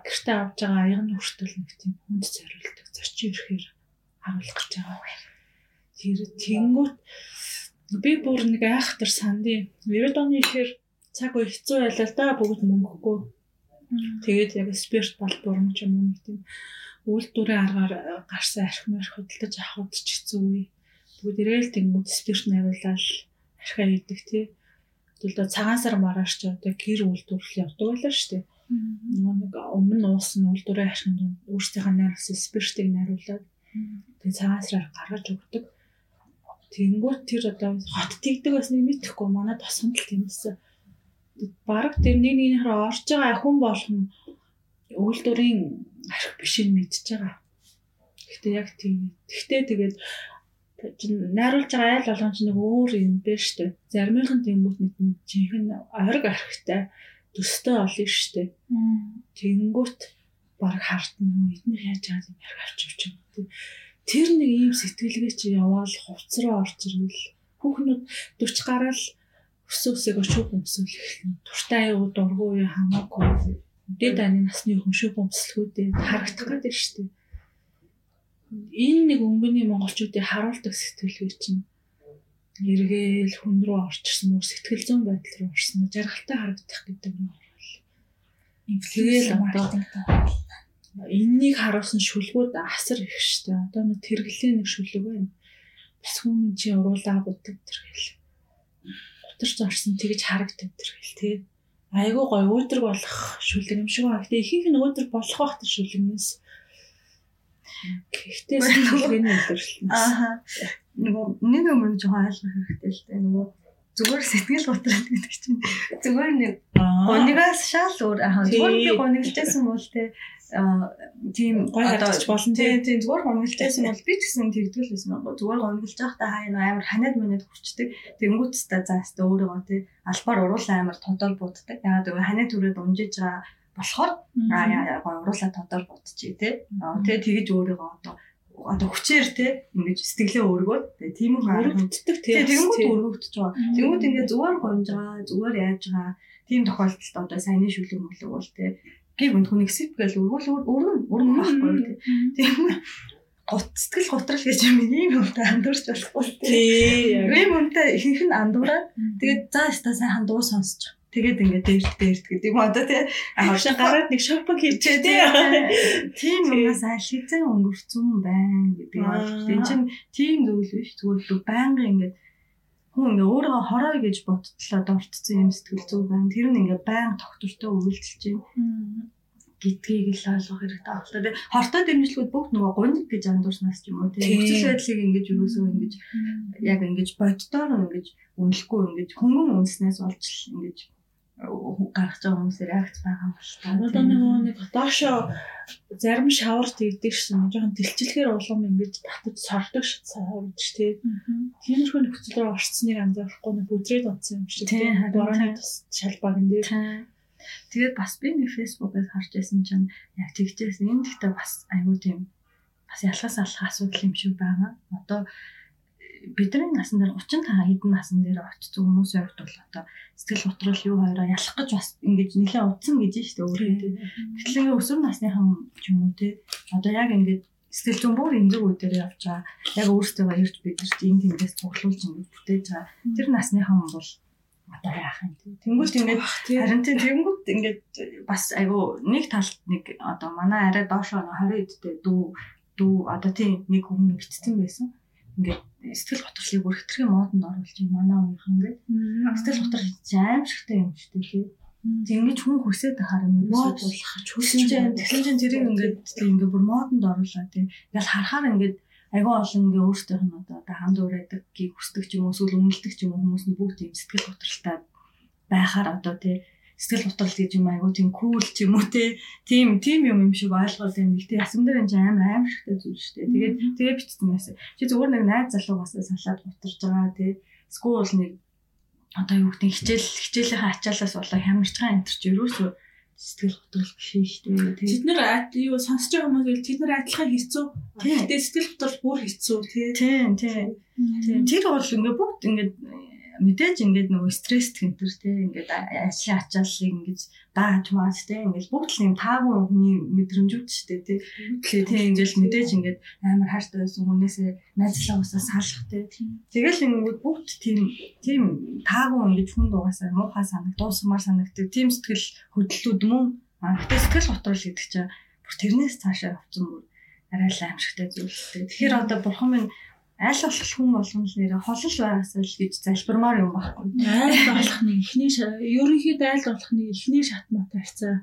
Гэртээ авж байгаа аягны хүртэл нэг тийм хүнд зориулдаг, зорчин ирэхээр харуулах гэж байгаа. Тэр тэнгүүт би бүр нэг айхтар сандын 90 оны ихээр цаг үе хэцүү байлаа л да бүгд мөнгөгүй. Тэгээд яг спирт бол бурамч юм уу нэг тийм үйлдвэрийн аргаар гарсан архимаар хөдөлж авахд ч хэцүү үе бүгд ирээл тэнгууд спирт найруулаад архиа хийдэг тий. Тэгвэл цагаан сар маргааш ч одоо гэр үйлдвэрлэл явдаг байлаа шүү дээ. Нөгөө нэг өмнө уусан үйлдвэрийн архинд өөрсдийнхөө найруулсан спиртийг найруулад тэгээ цагаан сараар гаргаж өгдөг. Тэнгууд тэр одоо хот тийгдэг бас нэг мэдэхгүй манай тосгонд л тэмсэн. Бараг тэр нэг нэгнийхээ орж байгаа хүн болгон үйлдвэрийн арх бишийг мэдж байгаа. Гэхдээ яг тийм. Гэхдээ тэгээд найруулж байгаа айл болгон ч нэг өөр юм байна шүү дээ. Заримынхан тэнгуут нэг жинхэнэ ориг архтай төстэй олно шүү дээ. Тэнгуут баг хартна эднийх яаж байгаа юм ярих авч явчих юм. Тэр нэг ийм сэтгэлгээ чи яваал хувцраа орж ирвэл хүүхнүүд 40 гараал өсөөсөө шүүх өмсөл эхэлнэ. Туртай аюу дургуу юу хамаагүй. Дээд аны насны хүн шүүх өмслөхүүдээ харагдах гэдэг шүү дээ. Энэ нэг өнгөний монголчуудыг харуулдаг сэтгэлгээ чинь эргээл хүн рүү орчихсон мөр сэтгэл зүйн байдал руу орсон жаргалтай харагдах гэдэг нь бол инфлюенс маркетинг энэнийг харуулсан шүлгүүд асар их штэ. Одоо нэг тэрглэлийн нэг шүлэг байна. Бас хүмүүс чи уруулаа буддаг тэр гэл утарч орсон тэгж харагдав тэр хэл тий. Айгуу гой өөдрөг болох шүлэг юм шиг байна. Гэтэ ихэнх нь өөдрөг болох бах тэр шүлэгнээс. Гэхдээ шүлгэний илэрсэн. Аа. Нөгөө нэг юм жоохон ойлгох хэрэгтэй л дээ. Нөгөө зүгээр сэтгэл готрол гэдэг чинь зүгээр нэг гонигаас шал өөр аа зүгээр би гониглжсэн бол те тийм харагдаж болно тийм тийм зүгээр гонглжсэн бол би ч гэсэн тэгдэл байсан байгаа. Зүгээр гонглж байхдаа хаа нэг амар ханаад манад хүрчдэг. Тэнгүүтстэй заастаа өөрийгөө тий албаар уруулаа амар тодор буддаг. Яагаад гэвэл ханаа түрээд унжиж байгаа болохоор уруулаа тодор будчихъя тий. Тэгээ тэгэж өөрийгөө одоо одоо хүчээр те ингэж сэтгэлээ өргөөд тийм үү өргөгддөг тийм тэгэнгүүт өргөгдөж байгаа. Тэгэнгүүт ингээ зүгээр гонж байгаа, зүгээр яаж байгаа. Тийм тохиолдолд одоо саяны шүлэг мөлөг бол те гиг үнд хүнийг сэп гээл өргөл өргөн өргөн байхгүй тийм гот сэтгэл готрол гэж юм ийм юмтай андуурч болохгүй тийм ийм юмтай ихэнх нь андуураад тэгээд за яста сайн дуу сонсч тэгээд ингээд дээрт дээрт гэдэг. Юм одоо тий хавшаа гараад нэг шопинг хийчихээ тий. тийм юмас аль хэзээ өнгөрцөн байна гэдэг ойлголт энэ чинь тийм зүйл биш. Зүгээр байнга ингээд хүн ингээ өөрийгөө хорой гэж бодтлоо дуртцсан юм сэтгэл зүй байна. Тэр нь ингээ байнга тогтвортой үйлдэлж байна. Гэдгийг л ойлгох хэрэгтэй байна. Тэгээ хортой дэмжлэгүүд бүгд нөгөө гуниг гэж андуурснаас юм уу тийм нөхцөл байдлыг ингэж юусоо ингэж яг ингэж боддоор ингэж үнэлэхгүй ингэж хөнгөн үнснээс болж ингэж гаргаж байгаа хүмүүс реакц байгаа юм байна. Одоо нөгөө нэг доошоо зарим шавар тэгдэг шин жоохон тэлчлэхээр улам ингэж татаж сордог шаварч тий. Тиймэрхүү нөхцөл рүү орцсныг анзаарахгүй нэг бүдрээд утсан юм шиг тий. Борооны тус шалбагн дээр. Тэгээд бас би нэг фэйсбүүкээс харж байсан чинь яг тэгжсэн. Энэ гэхдээ бас айгүй тийм бас ялгаас алах асуудал юм шиг байгаа. Одоо бидний насан дээр 35 хэдэн насан дээр очсон хүмүүсийн хувьд бол одоо сэтгэл готрол юу хоёроо ялах гэж бас ингэж нэлээд удсан гэж штэ өөрөө. Гэтэл ингээ өсвөр насныхан ч юм уу те одоо яг ингээд сэтгэл зүйн бүр эмзэг үе дээр явж байгаа. Яг өөртөө ирж бид нар энэ тэндээс цуглуулж ингэж бүтээж байгаа. Тэр насныхан бол одоо яах юм те. Тэнгүүт ингээд харин тийм тэнгүүт ингээд бас айгу нэг талд нэг одоо манай арай доошоо 20 эдтэй дүү дүү одоо тийм нэг хүн битцсэн байсан ингээд сэтгэл готрлыг бүр хэтэрхий модонд оруулж юм манай өмнөх ингээд сэтгэл готрол аимшигтай юм шүү дээ тийм ингэж хүн хүсээд байхаар юм мод болох хүсэж чинь тэгсэн чинь тэрийг ингээд ингээд бүр модонд оруулаа тийм. Ингээл харахаар ингээд айгүй олон ингээ өөртөөх нь одоо хамд урайдаггийг хүсдэг ч юм уу эсвэл өмнөлдөг ч юм уу хүмүүс нь бүгд тийм сэтгэл готролтой байхаар одоо тийм сэтгэл готрол гэж юм айгу тийм кул ч юм уу те тийм тийм юм юм шиг ойлгоод юм ихтэй ясам дээр энэ амар аимшигтай зүйл шүү дээ. Тэгээд тэгээ битсэн байсан. Чи зүгээр нэг найз залуугаас салаад гутарж байгаа те скул нэг одоо юу гэдэг хичээл хичээлийнхаа ачаалаас болоо хямарчгаа энэ төр чи ерөөсөө сэтгэл готрол биш шүү дээ. Тэд нэр юу сонсож байгаа хүмүүс тэд нэр адилхан хэцүү. Гэхдээ сэтгэл готрол бүр хэцүү тий. Тийм тийм. Тэр бол ингээ бүгд ингээ мэдээж ингээд нөгөө стресс тэнтэр те ингээд ажлын ачааллыг ингээд дааж маас те ингээд бүгд л юм таагүй хүний мэдрэмжүүд ч те. Тэгээ те ингээд мэдээж ингээд амар хайртай байсан хүнээсээ найзлаа усаа салах те. Тэгэл ингээд бүгд тийм тийм таагүй ингээд хүн дугаасаа муухай санаг дуусмаар санагдаг тийм сэтгэл хөдлөлүүд мөн. Гэхдээ сэтгэл готрол гэдэг чинь бүр тэрнээс цаашаа явцсан бүр арай л аимшигтай зүйлтэй тэгэхээр одоо бурхан минь болох хүн болгон л нэрэ холол байгаасаа л гэж залбирмаар юм байхгүй. Аль болох нэг ихний ерөнхийдөө аль болох нэг ихний шатмаатай харьцаа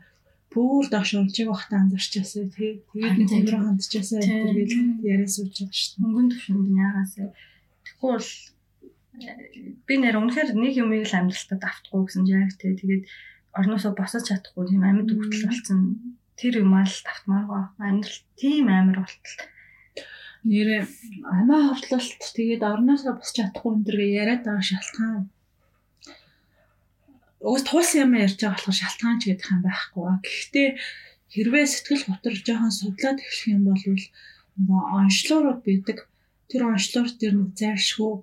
бүр доош унчиг бахта анзарчаасаа тий. Тэгээд нэг өндөр хандчаасаа гэдэг яриа сууж байгаа шүү дээ. Хөнгөн төвшөнд яагаасаа тэгэхгүй бол би нэр үнэхээр нэг юмыг л амьдралтад автахгүй гэсэн яг тий тэгээд орноосоо босож чадахгүй тийм амьд өгтөл болсон тэр юмаа л тавтмаар ба амьдрал тийм амар болтол нэрээ амаа хавтлалт тэгээд орноосоо босч чадахгүй энэ төргээ яриад байгаа шалтгаан уус туулсан юм ярьж байгаа болохоор шалтгаан ч гэдэг юм байхгүй. Гэхдээ хэрвээ сэтгэл готор жоохон судлаад эхлэх юм бол нөгөө онцлогрууд байдаг. Тэр онцлогрууд дээр нэг зайлшгүй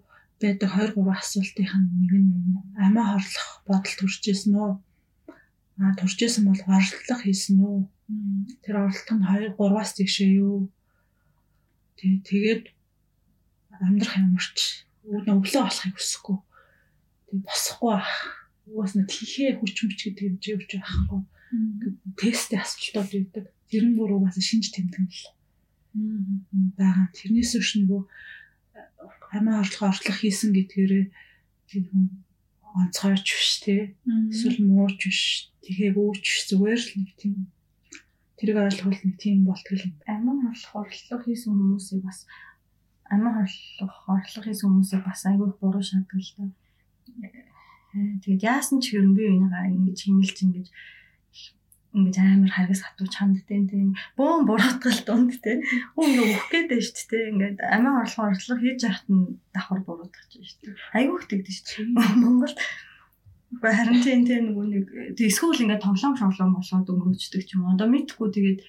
байдаг 2 3 асуултын нэг нь амиа хорлох бодол төрж исэн үү? Аа төрж исэн бол оролдлого хийсэн үү? Тэр оролдлого нь 2 3-аас тийшээ юу? Тэг тэгээд амьдрах юмрч өглөө болохыг хүсэхгүй. Тэг босхгүй ах. Уус нь тийхээ хүч мөч гэдэг юм чи явж байхгүй. Тест асуултууд өгдөг. Тэр нь бүр угаасаа шинж тэмдэгнэл. байгаа. Тэрнээс үүш нөгөө амиа орлого орлох хийсэн гэдгээрээ тэр хүн онцгойч биш те эсвэл мууч биш тэгэхээр өөч зүгээр л нэг тийм тэрийг ойлгоход нэг тийм болтгол юм. Амиа орлох орлого хийсэн хүмүүсийг бас амиа орлох орлого хийсэн хүмүүсийг бас айгүй буруу шатдаг л та. Тэгээд яасан ч хэрэг би энийгээ ингэж химэлж ингэж ингэж амар харгас хатууч ханд тийм тийм бөөн буруутгал дунд тийм хүн ингээ өөх байж шүү дээ ингээд амиа орлого орлого хийж яхад нь давхар буруутгах чинь шүү дээ айгүйх тэгдэж шүү Монгол харин тийм тийм нөгөө нэг эсвэл ингээ тоглоом шоглоом болоод өнгөрөөчдөг ч юм уу. Одоо мэдхгүй тэгээд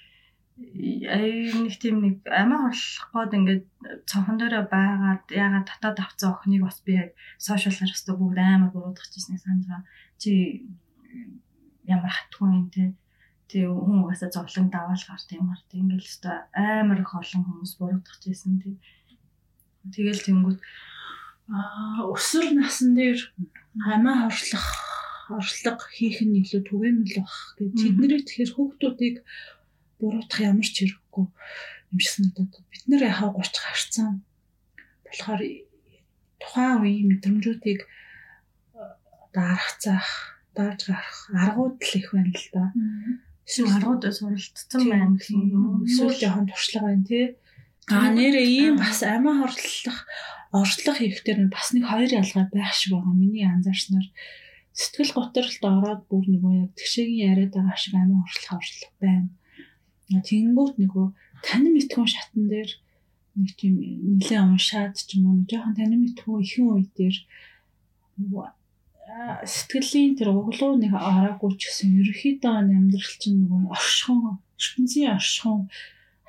нэг тийм нэг амиа орлох гээд ингээд цонхон дээр байгаад ягаад татаад авцсан охиныг бас би яг сошиалаар өстө бүгд амар буруутгах гэсэн санаж байгаа. Чи ямар хатгүй юм те. Тий хүн угаасаа зовлон даваал гарт юм гарт ингээл өстой амар их олон хүмүүс буруутгах гэсэн тий тэгэл тэнгүүд аа өсвөр насн дээр хамаа хоршлох оршлого хийх нь илүү түгээмэл бах гэж тэднийг тэгэхээр хүүхдүүдийг буруутгах ямар ч хэрэггүй юм шиг надад бид нэр яхаа 30 гарцсан болохоор тухайн үеийн мэдрэмжүүдийг одоо аргацаах дааж гарах аргууд л их байна л да. Эсвэл аргуудаа суралцсан байна гэсэн юм. Эсвэл жоохон туршлага байна тий. Аа нэрээ ийм бас амиа хорлох орчлох хэрэгтэй бас нэг хоёр ялгаа байх шиг байгаа. Миний анзаарснаар сэтгэл готролд ороод бүр нөгөө яг тэгшээгийн яриад байгаа шиг амиа хорлох орчлох байна. Тэнгүүт нөгөө танин мэдхүүн шатан дээр нэг тийм нэлээ уншаад ч юм уу жоохон танин мэдхүүн ихэн үе дээр нөгөө сэтгэлийн тэр углуу нэг араагүй ч гэсэн ерөөхдөө амьдрал чинь нөгөө оршихуун ертөнцийн оршихуун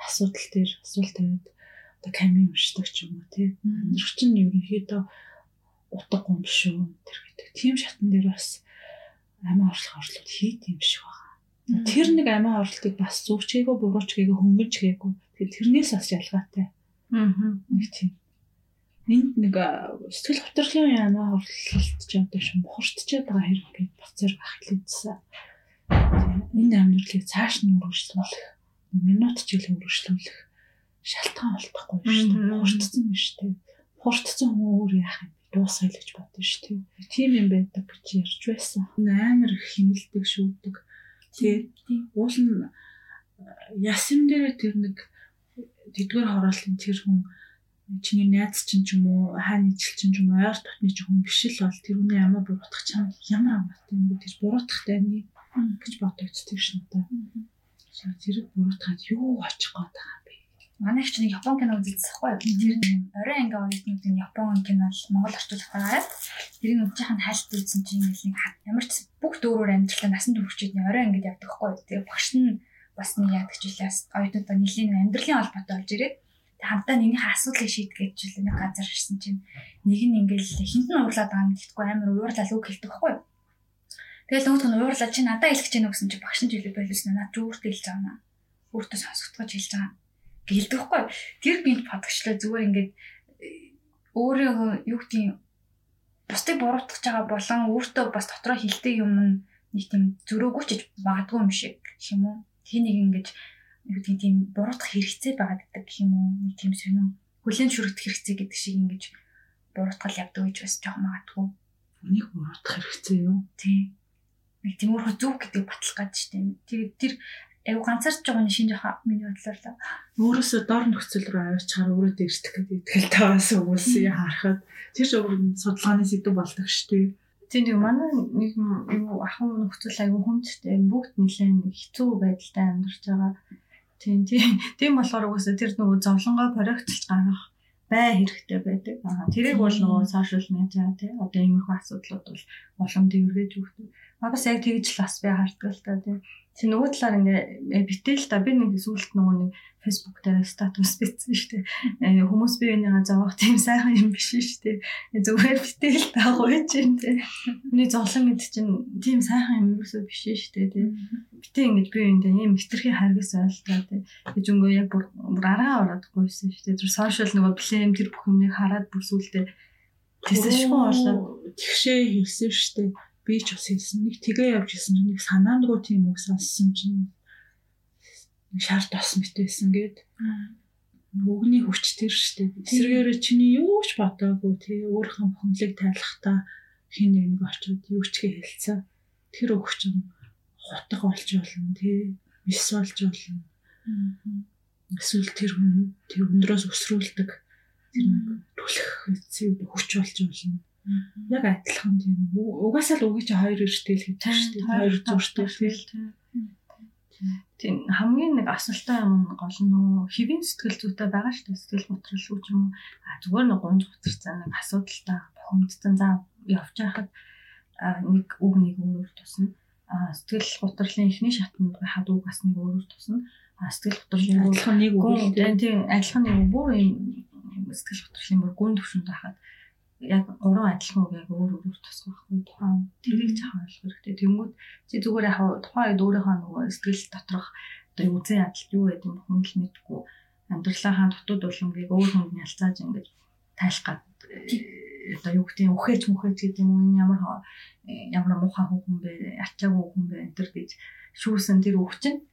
асуудал дээр асуулт тавиад одоо камин уншдаг ч юм уу тий амьдрах чинь ерөөхдөө утга гом биш үү тэр гэдэг тийм шатн дээр бас амиа орлох орлууд хийд юм шиг байгаа. Тэр нэг амиа орлтыг бас зүгчээгүй буруучгээгүй хөнгөж гээгүй. Тэгэхээр тэрнээс бас ялгаатай. Аа. Нэг тийм энд нэг сэтгэл хөдлөлийн яна хорлолт ч одоо шин бухарччаад байгаа хэрэг гэж бацаар бахилдсан. Энэ амьдралыг цааш нь үргэлжлүүлэх, минут ч илүү үргэлжлүүлэх шалтгаан олдохгүй шүү дээ. Бухарчсан биш үү? Бухарчсан хүн өөр яах юм бэ? Дуусгая л гэж бодсон шүү дээ. Тийм юм байдаг гэж ярьж байсан. Амар хинэлдэг шүүдэг. Тэгээ уул нь ясам дээр тэр нэг тэдгээр хороолтын тэр хүн чиний найз чинь ч юм уу хааны ижил чинь ч юм уу ойр дотны ч хүн биш л бол тэр үний амаа буруутгах чам ямар амартай юм бэ гэж буруутгахтай нэг гэж бодогдчих шин та. Тэр буруутгаад юу очих гээд байгаа? Манай их чинь Япон кино юу? Тэр орой анги оюутнуудын Япон кино л Монгол орчуулах гараад тэрийг үзчихэн хайлт үзсэн чинь нэг ямар ч бүх дөөрөөр амьдралаа насан туршид орой ангид явдаг байхгүй юу? Тэгээ багш нь бас нэг яадаг ч үлээс оюутнуудаа нэлийн амьдралын холбоотой болж ирээд хамтаа нэгнийхээ асуудлыг шийдгээд жил нэг газар ирсэн чинь нэг нь ингээл хинт нь уурлаад байгаа юм гэдэггүй амар уурлал үг хэлдэг юу. Тэгэл нөгөөх нь уурлал чи надад хэлэх гэж байна гэсэн чи багш нь жилээ байлсан над зүгээрт хэлж байгаа наа. Өөртөө сонсогдгож хэлж байгаа. Юу. Тэр гинт бодгочлоо зүгээр ингээд өөрөө юу гэдгийг бусдыг буруутгах байгаа болон өөртөө бас дотроо хилдэг юм нэг тийм зөрөөгүйч магадгүй юм шиг юм уу. Тэнийг ингэж юу гэдэг тийм буруутгах хэрэгцээ байгаа гэдэг юм уу нэг тийм сонин хүлэн шүрэгдэх хэрэгцээ гэдэг шиг ингэж буруутгал явдаг гэж бас жоох магадгүй. Үнийг буруутгах хэрэгцээ юу? Тийм. Нэг тийм өөрөө зүг гэдэг батлах гэж штеп. Тэгээд тэр айгу ганцаарч байгаа нь шинэ жоохон миний бодлоор л өөрөөсөө дор нөхцөл рүү аваачаар өөрөө дэрсдэх гэдэг ихтгэл таваас хүмүүсийг харахад тэр ч өөр судалгааны сэдв болдог шүү дээ. Тийм тийм манай нэг юу ахын нөхцөл айгу хүндтэй бүгд нэлээд хэцүү байдалтай амьдарч байгаа. Тийм тийм тийм болохоор угаасаа тэр нөгөө зовлонгоо проектч гаргах бай хэрэгтэй байдаг. Аа тэрийг бол нөгөө сошиал медиа тий одоо иймэрхүү асуудлууд бол улам дэвргэж өгдөг. Магас яг тэгж л бас би харддаг л та тий. Чи нөгөө талаар ингээ битэл та би нэг сүулт нөгөө нэг фэйсбુક дээр статус бичсэн шүү дээ. Хүмүүс би энийгээ зовоох тийм сайхан юм биш шүү дээ. Зүгээр битэл та гойж юм тий. Миний зовлон гэдэг чинь тийм сайхан юм ерөөсөө биш шүү дээ тий. Битээ ингэж би энэ ийм хитрхи харгас ойлтаа тий. Гэж өнгөө яг бүр аргаа ороод гойсон шүү дээ. Тэр сошиал нөгөө блэм тэр бүх юмыг хараад бүр сүултээ тэсэж шүү болоод тэгшээ хэлсэн шүү дээ. Би ч бас хэлсэн. Нэг тэгээ явж исэн чинь нэг санаандгүй тийм үг сонссон чинь шар тос мэтсэн гээд өгний хүч тэр штэ. Эсвэргээр чиний юу ч бодоогүй тий өөрийнхөө бухимлыг тайлахтаа хин нэг очиод юу ч хэлсэн. Тэр өгч юм хутга болж болно тий мис болж болно. Эсвэл тэр хүн тэр өндрөөс өсрүүлдэг тэр нэг түлх эцэг хүч болж болно. Яг адилхан тийм. Угаасаа л үгүй чи хоёр эртэл гэж байна шүү дээ. Хоёр зүртэй л. Тийм хамгийн нэг асуултаа юм гол нь хэвийн сэтгэл зүйтэй байгаа шүү дээ. Сэтгэл готрол шүү ч юм уу. А зүгээр нэг гонж готрцаа нэг асуудалтай бохомдсон заа явж байхад нэг үг нэг өөрөөр тусна. А сэтгэл готрлын эхний шатнд хад үг бас нэг өөрөөр тусна. А сэтгэл готрлын адилхан нэг үг тийм адилхан нэг бүр юм сэтгэл готрлын бүр гүн төвшөнд байхад яг гурван адилхан үг яг өөр өөр тусах байхгүй. Тухайн тэрийг жаахан ойлгох хэрэгтэй. Тэнгүүд чи зүгээр яг тухайн үед өөрийнхөө нөгөө сэтгэл доторх одоо үзэн ядалт юу гэдэг юм хүндэл мэдгүй амьдралынхаа дутууд улмыг өөр хүнд нялцааж ингэж тайлах гад э, одоо юу гэдэг үхэж мүхэж гэдэг юм энэ ямар ямар муухай хүн бэ? Ачаагүй хүн бэ? Энэ төр гэж шүүсэн тэр үг чинь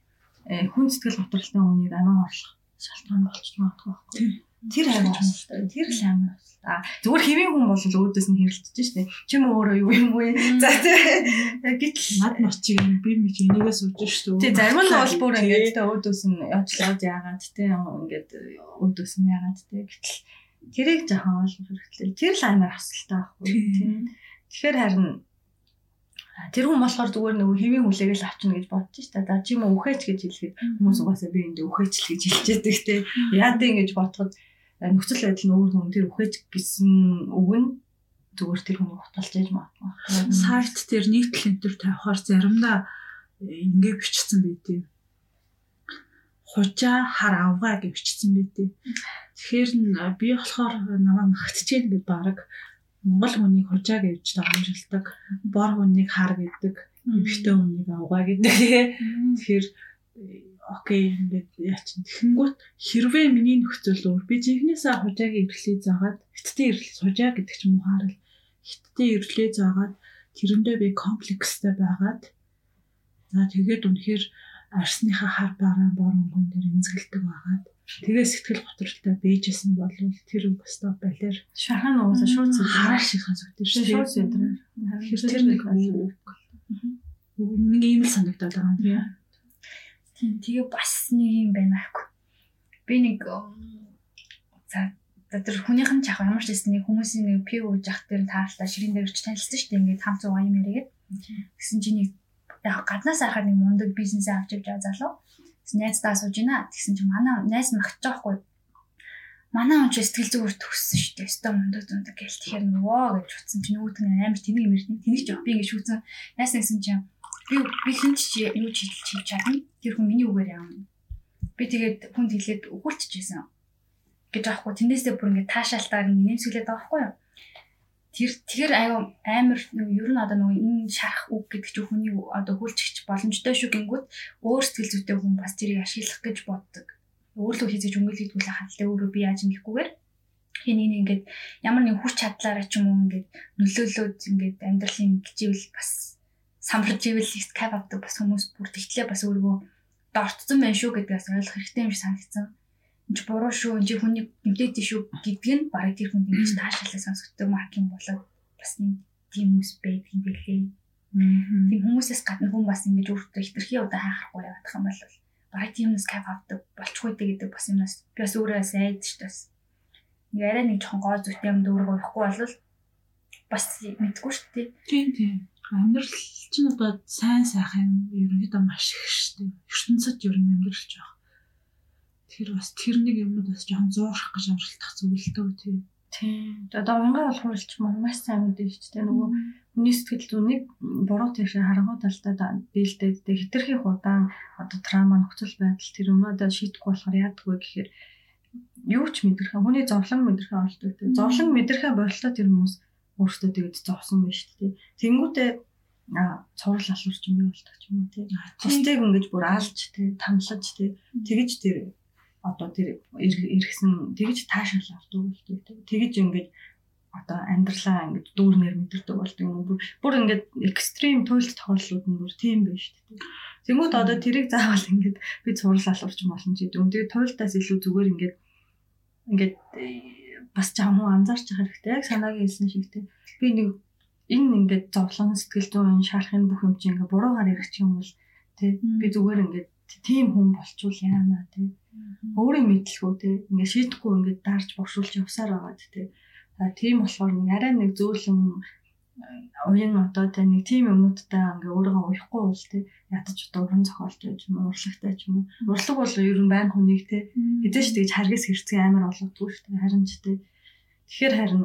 э, хүн сэтгэл готролтой хүнийг амиа орлох шалтгаан болчих магадгүй байхгүй. Тэр амар асуултаа. Тэр л амар асуултаа. Зүгээр хэвийн хүн бол өөдөөс нь хэрэлдэж штэ. Чим өөрөө юу юм бэ? За тий. Гэтэл над мочиг юм би мэж энийгээ сууж штэ. Тий зарим нь бол бүр ингэж тэ өөдөөс нь явжлаад яагаад тий ингээд өөдөөс нь яагаад тий. Гэтэл тэрийг жоохон ойлгох хэрэгтэй. Тэр л амар асуултаа байхгүй тий. Тэгэхээр харин тэр хүн болохоор зүгээр нөгөө хэвийн хүлээгээл авчна гэж бодож штэ. За чи юм үхээч гэж хэлэхэд хүмүүс угаасаа би энд үхээч л гэж хэлж яадаг те. Яад ингэж бодоход нөхцөл байдал нь өөр хүн тэр үхэж гисэн үг нь зүгээр тэр хүний хутгалж яаж магадгүй. Сайт тэр нийтлэн төр тавихаар заримдаа ингээ бичсэн байдгийг хужаа хар авгаа гэж бичсэн байдгийг. Тэгэхээр би болохоор намайг магтчихээн гэдэг баг Монгол хүнийг хужаа гэж дамжилдаг, бор хүнийг хар гэдэг, эмхтэй хүнийг авгаа гэдэг. Тэгэхээр окей ингээд яачин тэгэнгүүт хэрвээ миний нөхцөл өөр би жигнэсээ хужаагийн ирлээ заагаад хиттээ ирлээ хужаа гэдэг ч юм уу харал. Хиттээ ирлээ заагаад тэрэндээ би комплекстэй байгаад за тэгээд үнэхээр арсныхаа хар бараа бор өнгөн дээр эмзэгэлдэг байгаад тэгээ сэтгэл готролтой бэжсэн бол тэр өстө балер шахан уусаа шууд харааш ихаа зүгтэр шүү шууд зүгтэр тэр нэг нэг юм л санагдаад байгаа юм. Тийм Тийм тэгээ бас нэг юм байна аахгүй. Би нэг за тэр хүнийх нь жах ямар ч гэсэн нэг хүмүүсийн нэг пив ууж ах тэр таарлаа ширин дээр ч танилцсан шүү дээ. Ингээд 500 гаям яригээд. Гэсэн чи нэг яг гаднаас харахад нэг мундаг бизнес авч явж байгаа залуу. Найздаа сууж байна. Тэгсэн чи манай найз магтаж байгаа хгүй. Манай хүн ч сэтгэл зүгээр төгссөн шүү дээ. Өстө мундаг мундаг гэл тэгэхээр нөгөө гэж утсан чи нөгөөт нь амар тэнийг мэрдэн. Тэнийг ч би ингэ шүүцэн. Найс нэгсэн чинь би би хинч чи юу ч хийж чадна. Тэр хүн миний үгээр явна. Би тэгээд хүнд хэлээд өгүүлчихсэн гэж аахгүй тэндээсээ бүр ингээд таашаалтаар нэмсгэлээд байгаа байхгүй юу. Тэр тэр аюу амар ер нь одоо нөгөө энэ шарах үг гэдэг чинь хүний одоо хүлчгч боломжтой шүү гингүүд өөр сэтгэл зүйтэй хүн бас тэрийг ашиглах гэж боддог. Өөрлөө хийжиж өнгөлөгдвөл хандлаа өөрөө би яаж ингэхгүйгээр хин энэ ингээд ямар нэг хүч чадлаараа ч юм уу ингээд нөлөөлөөд ингээд амьдралын гिचвэл бас самбарж ивэл скайп авдаг бас хүмүүс бүр тэгтлээ бас өөрийгөө дортсон байх шүү гэдгээс ойлгох хэрэгтэй юм шиг санагдсан. Энд чи буруу шүү, чи хүний гэмтээд шүү гэдг нь бараг тэр хүнд ингэж таашаалаа сонсогддог мах юм болоод бас нэг тийм хүмүүс байдаг юм билээ. Тийм хүмүүсээс гадна хүн бас ингэж өөртөө хитрхи удаа хайхгүй явах юм бол бараг тиймнес кайф авдаг болчихгүй гэдэг бас юмнаас би бас өөрөө сайд ч бас нэг арай нэг жоохон гоо зүт юм дүүрэг явахгүй бол бас мэдгүй шүү дээ. Тийм тийм. Амьдрал чинь одоо сайн сайхан ерөнхийдөө маш их дээ. ертөнцид ер нь амьдралж байгаа. Тэр бас тэр нэг юмнууд бас жоохон зуурах гэж оролдох зүйлтэй тийм. Тийм. Одоо уянгаа болох үйлч маш сайн мэдээ шүү дээ. Нөгөө хүний сэтгэл зүйнийг буруу тийшээ харгуу талдаа дийлдээд хитрхи удаан одоо трама нөхцөл байдал тэр өмнөдөө шийдэхгүй болохоор яадаггүй гэхээр юу ч мэдэрхэ хүний зовлон мэдэрхэ олдог тийм. Зовлон мэдэрхэ бололтой тэр хүмүүс өөртөө тэгээд зовсон байна шүү дээ. Тэнгүүтээ цуврал алуурч юм болдог ч юм уу тийм. Бусдыг ингэж бүр алж тийм тамлаж тийм. Тэгэж тэр одоо тэр иргэсэн тэгж таашаал авдаг болдог тийм. Тэгэж ингэж одоо амьдралаа ингэж дүүрнээр мэдэрдэг болдог юм бүр бүр ингэж экстрим туйлт тохиолдлууд нь бүр тийм байна шүү дээ. Тэнгүүд одоо тэрийг заавал ингэж би цуврал алуурч болно ч гэдэг. Тэгээд туйлтаас илүү зүгээр ингэж ингэж бас жаахан хүн анзаарч хэрэгтэй. Санаагийн хэлсэн шиг тийм. Би нэг энэ ингээд зовлон сэтгэл зүйн шаарахын бүх юм чинь ингээд буруугаар ирэх юм бол тий би зүгээр ингээд тийм хүн болчвол яана тий өөрийн мэдлгүй тий ингээд шийдэхгүй ингээд дарж богшуулж явсаар байгаа тий тийм болохоор нэг арай нэг зөөлөн уян одоо тэ нэг тийм юмнуудтай ингээ өөрийгөө уяхгүй бол тэ ядаж одоо уран зохиолч байж юм урлагтай ч юм уу. Урлаг бол ер нь байн хүнийг тэ. Хэдэж тэгж харгас хэрцгий амар болгодгүй шүү дээ. Харин ч тэ. Тэгэхээр харин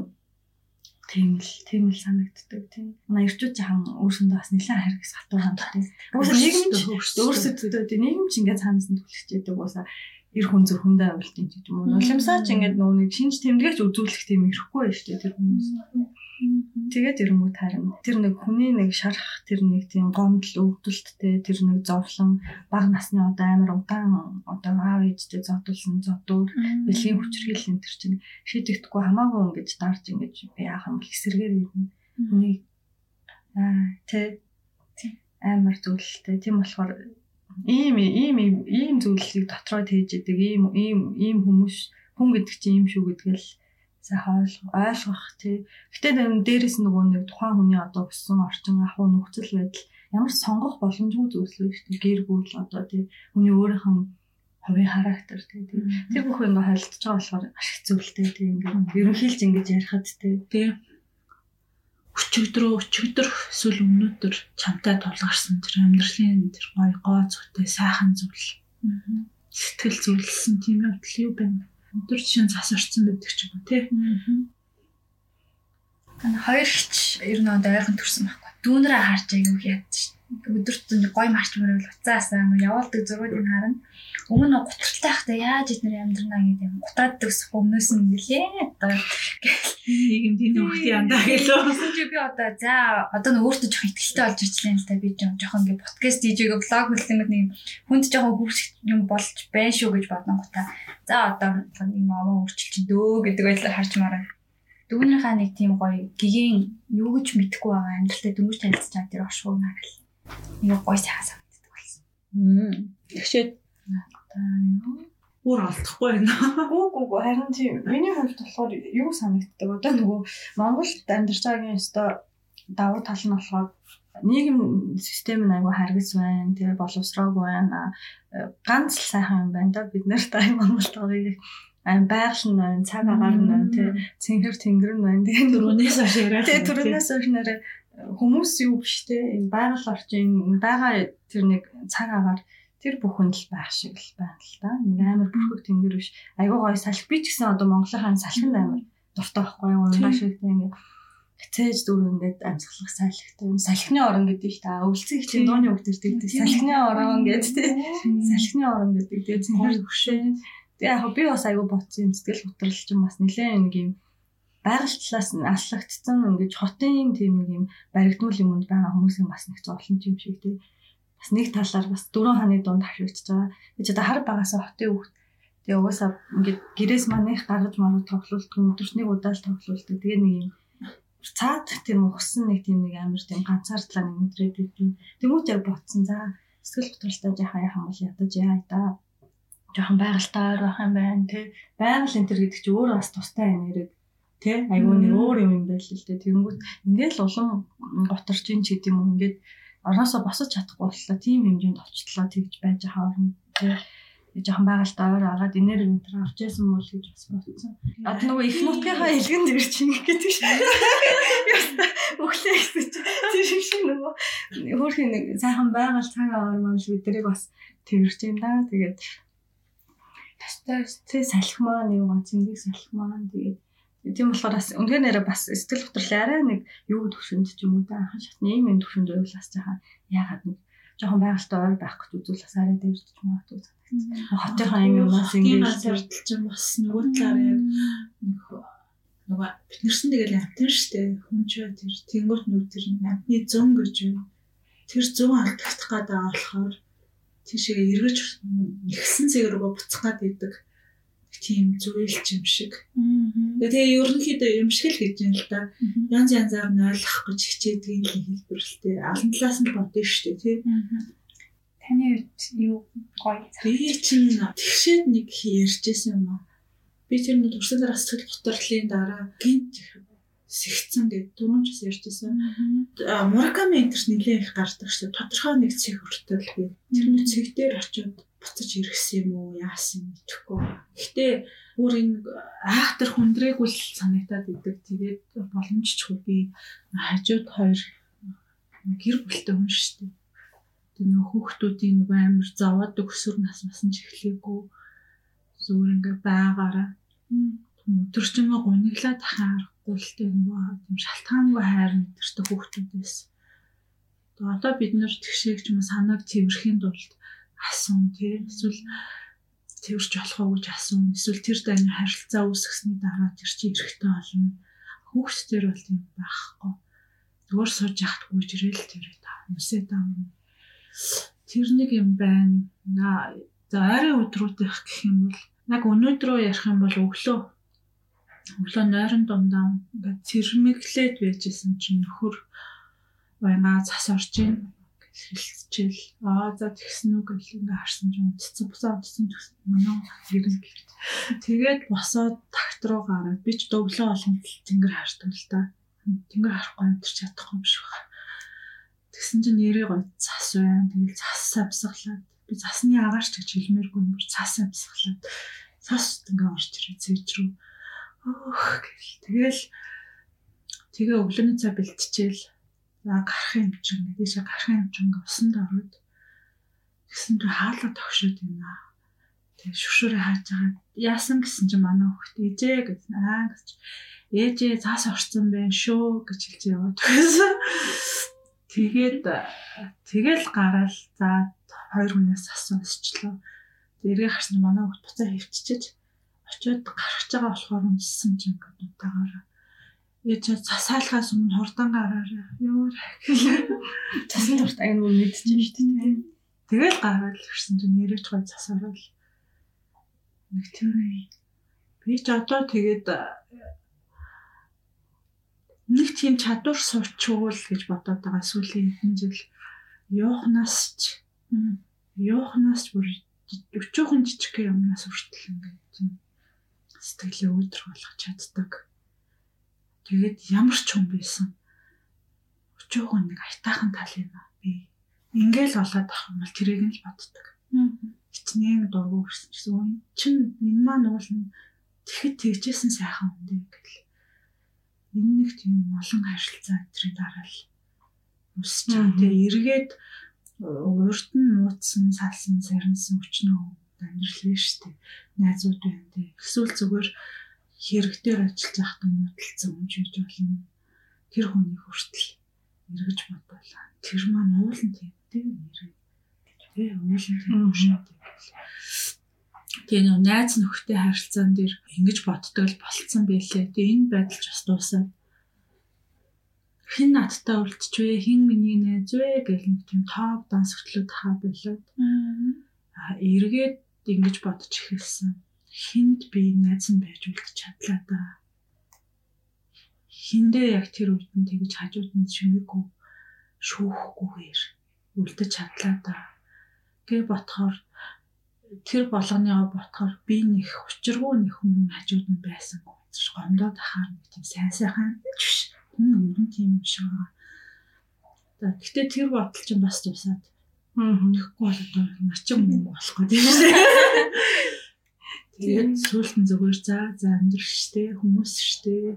тийм л тийм л санагддаг тийм. Манай ирчүүд жахан өөрсөндөө бас нэлээд харгас хатуу ханддаг уусаа нийгэм ч өөрсөдөө тийм нийгэм ч ингээ цаанаас нь түлхэж яадаг уусаа эр хүн зөвхөндөө авилтын ч юм уу. Нулимсаа ч ингээд нөө нэг шинж тэмдгэж үзүүлэх тийм ирэхгүй байж тээ тэр хүмүүс Тэгээд ирэнгүүт харин тэр нэг хүний нэг шарах тэр нэг тийм гомдол өвдөлттэй тэр нэг зовлон бага насны одоо амар удаан одоо аав ээжтэй зодулсан зодуур бэлгийн хүчрхийлэл энэ төр чинь шийдэгдэхгүй хамаагүй ингэж дарж ингэж би яах юм гэсэргээр ирнэ. Хүний аа тэ амар зүйлтэй. Тийм болохоор ийм ийм ийм зүйлийг дотроо тээж идэг ийм ийм ийм хүмүүс хүн гэдэг чинь ийм шүү гэдгээл сайхан ойлгох тий. Гэтэ дээрээс нөгөө нэг тухайн хүний одоо өссөн орчин ахуй нөхцөл байдал ямар сонгох боломжгүй зүйлсгүй шүү дээ. Гэр бүл одоо тий хүний өөрийнх нь хувийн характер тий. Тэр бүх юм холилдож байгаа болохоор маш хэцүүлтэй тий. Ингээд ерөнхийлж ингэж ярихад тий. Тий өчигдрөө өчигдөр эсвэл өмнөдөр чамтай тулгарсан тэр амьдралын тэр гой гоо зүгтэй сайхан зүйл. Сэтгэл зүйлсэн тийм явдал юу байна? Өдөр чинь зас орцсон байдаг ч юм уу тий. Ана хоёр хч ер нь одоо ойрхон төрсэн байхгүй. Дүүнрээ харж аяг яад өдөрт нэг гой марч мөрөөл уцаасаа явуулдаг зургуудыг харна. Өмнө нь гутралтай байхдаа яаж эднэр амьдрнаа гэдэг юм. Гутраад төсөх өмнөөс нь нэлээ одоо нийгэмд энэ хөхт янда гэлөө. Тэгсэн чи би одоо за одоо нэг өөртөө жоох ихтэй болж ирчлээ л да би жоохон ингээ подкаст хийжээгээ блог хэлсэнгүүд нэг хүнд жоохон хөвсөх юм болж байна шүү гэж бодсон гутаа. За одоо нэг мамаа өөрчил чинь дөө гэдэг байдлаар харж мараа. Дүүнийхээ нэг тийм гоё гигийн юу гэж мэдхгүй байгаа амьдралтай дөнгөж танилцж байгаа тэр оршууг нарал нэг гой сайхан санагддаг болсон. Тэгшээд бүр алдахгүй байна. Гүү гүү гүү харин тийм. Миний хувьд болохоор юу санагддаг одоо нөгөө Монголд амьдарч байгаагийн өстой давуу тал нь болохоор нийгэм систем нь айгүй харгас байна тий боловсрог байна. Ганц л сайхан юм байна да. Бид нарт ай Монголд байгаа ам байгаль нь байна цаг агаар нь байна тий цэнхэр тэнгэр нь байна. Тэгээ түрүүнээс хойш яриад тий түрүүнээс хойш нэрээ хүмүүс юу биш те энэ байгаль орчин байгаа тэр нэг цаг агаар тэр бүхэнд л байх шиг л байна л да. Нэг амар бүрхэг тэнгэр биш. Айгуу гоё салхи би ч гэсэн одоо Монголынхаа салхинд амар дуртай байхгүй юу? Унгаа шиг те ингээ цээж дүр ингээд амьсгалах салхитай. Салхины орон гэдэг ч та өвлцөн их чинь дууны үг төрдөг. Салхины орон гэдэг те. Салхины орон гэдэг. Тэгээ цэнхэр хөшөө. Тэгээ яг би бас айгуу ботсон юм сэтгэл готрол ч юм бас нэлээд нэг юм байгаль талаас нь аллагдсан ингэж хотын тийм нэг юм баригдмал юмд байгаа хүмүүсийн бас нэг зовлон юм шиг тий. Бас нэг талаар бас дөрөв хааны дунд хашигдж байгаа. Би ч одоо хар багасаа хотын хүүхд. Тэгээ угаасаа ингээд гэрээс манайх гаргаж маруу тоглолтгүй өдөртний удаал тоглолттой. Тэгээ нэг юм цаад тийм ухсан нэг тийм нэг амар тийм ганцаардлаа нэг өдрээд идэв. Тэмүүт яг ботсон. За сэтгэл готролтой жаахан яхан бол ядаж яа да. Жохон байгальтаар байх юм байна тий. Байгаль энэ төр гэдэг чи өөрөө бас тустай юм яриг Тэ айгүй нэг өөр юм юм байл л дээ. Тэгэнгүүт ингээл улам готарч ин ч гэдэм юм ингээд ороосоо босож чадахгүй боллоо. Тийм хэмжээнд очтлоо тэгж байж хаарна. Тэ жоохон байгальтай ойр агаад энерги энэ төр авч яасан мөл гэж бас бодсон. Одоо нөгөө их нутгийнхаа илгэн дээр чинь гэдэг шиг. Өглөө гэсэн чинь тэр шиг нөгөө хөөрхөн нэг сайхан байгаль цагаа ормон бидэрийг бас тэрч юм да. Тэгээд Тэстэй салхимаа нэг гоо зингийг салхимаа тэгээд тийм болохоор бас үнээр нэрээ бас сэтгэл хөдлөл арай нэг юу төвшөнд ч юм уу да анхан шатны юм юм төвшөнд уйлаас жаха яагаад нэг жоохон байгальтай ойр байх гэж үзвэл бас арай дээрч магадгүй санагдсан. Хотынхаа юм юмас ингэж зөрдөл чинь бас нөгөө талаар яг нөгөө биднэрсэн тэгэл амтэн штэ хүн ч тэр тэнгуут нүд тэр амтны зөн гэж тэр зөн алдагдах гэдэг болохоор тийшээ эргэж нэгсэн рүүгээ буцах гад идэг тийм зүйлч юм шиг. Тэгээ ерөнхийдөө юм шиг л гэж юм л да. Янз янзаар нь ойлгох гэж хичээдэг юм хэлбэр л тээ. Алан талаас нь бодно шүү дээ тий. Таны үед юу гоё. Би чинь тэгшээд нэг ярьжсэн юм аа. Би тэр нэг урсан дараа сэтгэл готрлын дараа гинт сэгцэн гэдэг дөрөв час ярьжсэн. Мураками энтерс нэлээд их гардаг шүү. Тодорхой нэг цэг хүртэл би тэр нэг цэг дээр очиод буцаж иргэсэн юм уу яасан мэдэхгүй. Гэхдээ өөр энэ айхтар хүндрээгүй л санагдаад идэг. Тэгээд боломжчгүй би хажууд хоёр гэр бүлтэй хүн шүү дээ. Тэр нөх хүүхдүүдийн нэг амар зовоод өксөр нас масан ч эхлэегүй. Зүгээр ингээ байгаараа өдөржингөө гуниглаад хаарахгүй л дээ нөгөө тийм шалтгаангүй хайр мэдэртэй хүүхдүүдээс. Тэгээ одоо бид нэр тэгшээгч юм санааг цэвэрхийн тулд асуун тий. Эсвэл тэрч болох уу гэж асуун. Эсвэл тэр дайны харилцаа үүсгэсний дараа тэр чи эрэхтэй болно. Хүүхдтэр бол тийм байхгүй. Зүгээр сууж яхад гүйж ирэл тэр хүмүүсээ даа тэр нэг юм байна. За арай өдрүүдэх гэх юм бол яг өнөөдрөө ярих юм бол өглөө. Өглөө нойрон дундаа ингээд цэрмэглээд байжсэн чинь нөхөр байнга цас орж ийн хэлцчихэл аа за тэгсэн үг гэл ингээ харсан ч унтцсан бусаа унтцсан гэсэн манай хэрэг тэгээд босоод такт руу гараад би ч дөвлөө олон тэнгэр хардаг л да тэнгэр харахгүй амтэрч чадахгүй юм шиг байна. Тэгсэн чинь нэрээ гоо цас байна. Тэгэл цас амсгалаад би цасны агаарч гэж хэлмээргүй юм бүр цас амсгалаад цас ингээ орж ирээ цэвж рүү. Өөх гэл тэгэл тэгээ өглөөний цай бэлтчихээл гарах юм чинь гэдээш гарах юм чинь усанд ороод тэгсэн чинь хаалга тогшоод байна. Тэгээ шүшүүрээ хааж байгаа. Яасан гэсэн чинь манай хөхт ээжээ гэсэн. Аа гэж ээжээ цаас орцсон байх шүү гэж хэлж яваад байсан. Тэгээд тэгэл гараал за хоёр хүнээс асуусчлаа. Тэргээ харсан манай хөхт буцаа хөвччихэж очиод гарч байгаа болохоор үнссэн чинь ингээд утаагаар Яа засаалахаас өмнө хурдан гараарай. Юу цасан турт аян мөн мэдчихэж шүү дээ. Тэгэл гараад ирсэн чинь нэрэж гой засаарал. Нэг тийм би ч одоо тэгээд нэг тийм чадвар суучвал гэж бодоод байгаа сүүлийн хэдэн жил Йоханас ч Йоханас ч бүр өчөөхөн жижиг юмнаас хүртэл ингээд сэтгэлээ өөдрөг болгох чаддаг Тэгээд ямар ч хүн байсан. Өчөөгөө нэг айтаахан тал юм аа би. Ингээл болоод ах юм бол тэрийг нь л боддог. Хичнээн дургу гэсэн чинь чин энэ маань уул нь тэгэхэд тэгжсэн сайхан хүн дээ гэл. Энэ нэг тийм олон харилцаа өдрийн дараа л үсч байгаа. Тэгээ эргээд урд нь нууцсан, салсан, сарнсан өчнөө амьдрал нь шүү дээ. Найзууд байна дээ. Эсвэл зүгээр хэрэгтээр ажиллаж байхдаа муудалцсан хүн жиж болно. Тэр хүний хүртэл эргэж бодлоо. Тэр маань уулын тийм тийм нэрээ. Тэгээ уулын тийм шүү дээ. Тэгээ нөө найз нөхдөй харилцаан дээр ингэж боддог л болцсон байлээ. Тэгээ энэ байдал ч бас дуусаад хин надтай үлдчихвэ хин миний найз вэ гэх нэг тийм топ дансгтлууд хаа болоод аа эргээд ингэж бодож эхэлсэн хинд би найз нь байж үлдэж чадлаа да. Хиндээ яг тэр үед нь тэгж хажууд нь шимээгүй шүүхгүйгээр үлдэж чадлаа да. Гэ ботхоор тэр болгоныгоо ботхоор би нэг учиргүй нэг хүн хажууд нь байсан. ядчих гомдоод ахаар нэг тийм сайн сайхан биш. Хүн нь тийм юм шиг байгаа. Гэхдээ тэр бодол чинь бас тусаад. Аа. Тэгэхгүй бол одоо начин юм болох гэдэг юм шиг. Тэгээд сүүлд нь зүгээр за за амьдрах штэ хүмүүс штэ.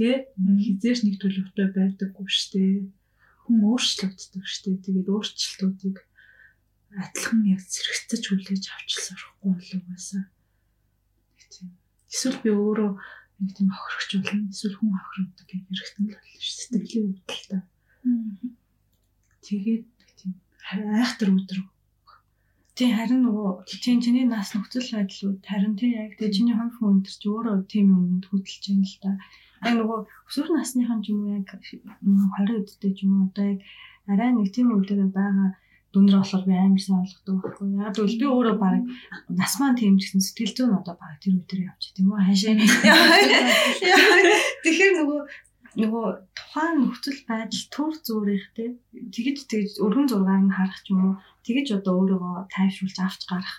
Тэгээд хизээш нэг төлөвтэй байдаггүй штэ. Хүн өөрчлөгддөг штэ. Тэгээд өөрчлөлтүүдийг адилхан яг зэрэгцэж хүлээж авч сурахгүй болов угаасаа. Тийм. Эсвэл би өөрөө нэг тийм хохирогч болно. Эсвэл хүн хохирогддог гэх хэрэгтэн л болно шүү. Сэтгэлийн та. Тэгээд тийм айхтар өдрөг Тийм харин нөгөө тийм чиний нас нөхцөл байдлууд харин тийм яг тэгээ чиний хувь хүн өндөр чи өөрөө тийм юмд хөдөлж байна л та. Яг нөгөө өсвөр насныхан ч юм уу яг 20 өдтэй ч юм уу одоо яг арай нэг тийм үедээ байгаа дүнэр болохоор би амар сайн ойлгодог байхгүй. Яг л би өөрөө баг нас маань тийм ч гэсэн сэтгэл зүйн одоо баг тэр үедээ явж тийм үү хаашаа. Тэгэхээр нөгөө нөгөө тухайн нөхцөл байдал төр зүрхтэй тэгэж тэгэж өргөн зургаар нь харах ч юм уу тэгэж одоо өөрийгөө тайвшруулж авч гарах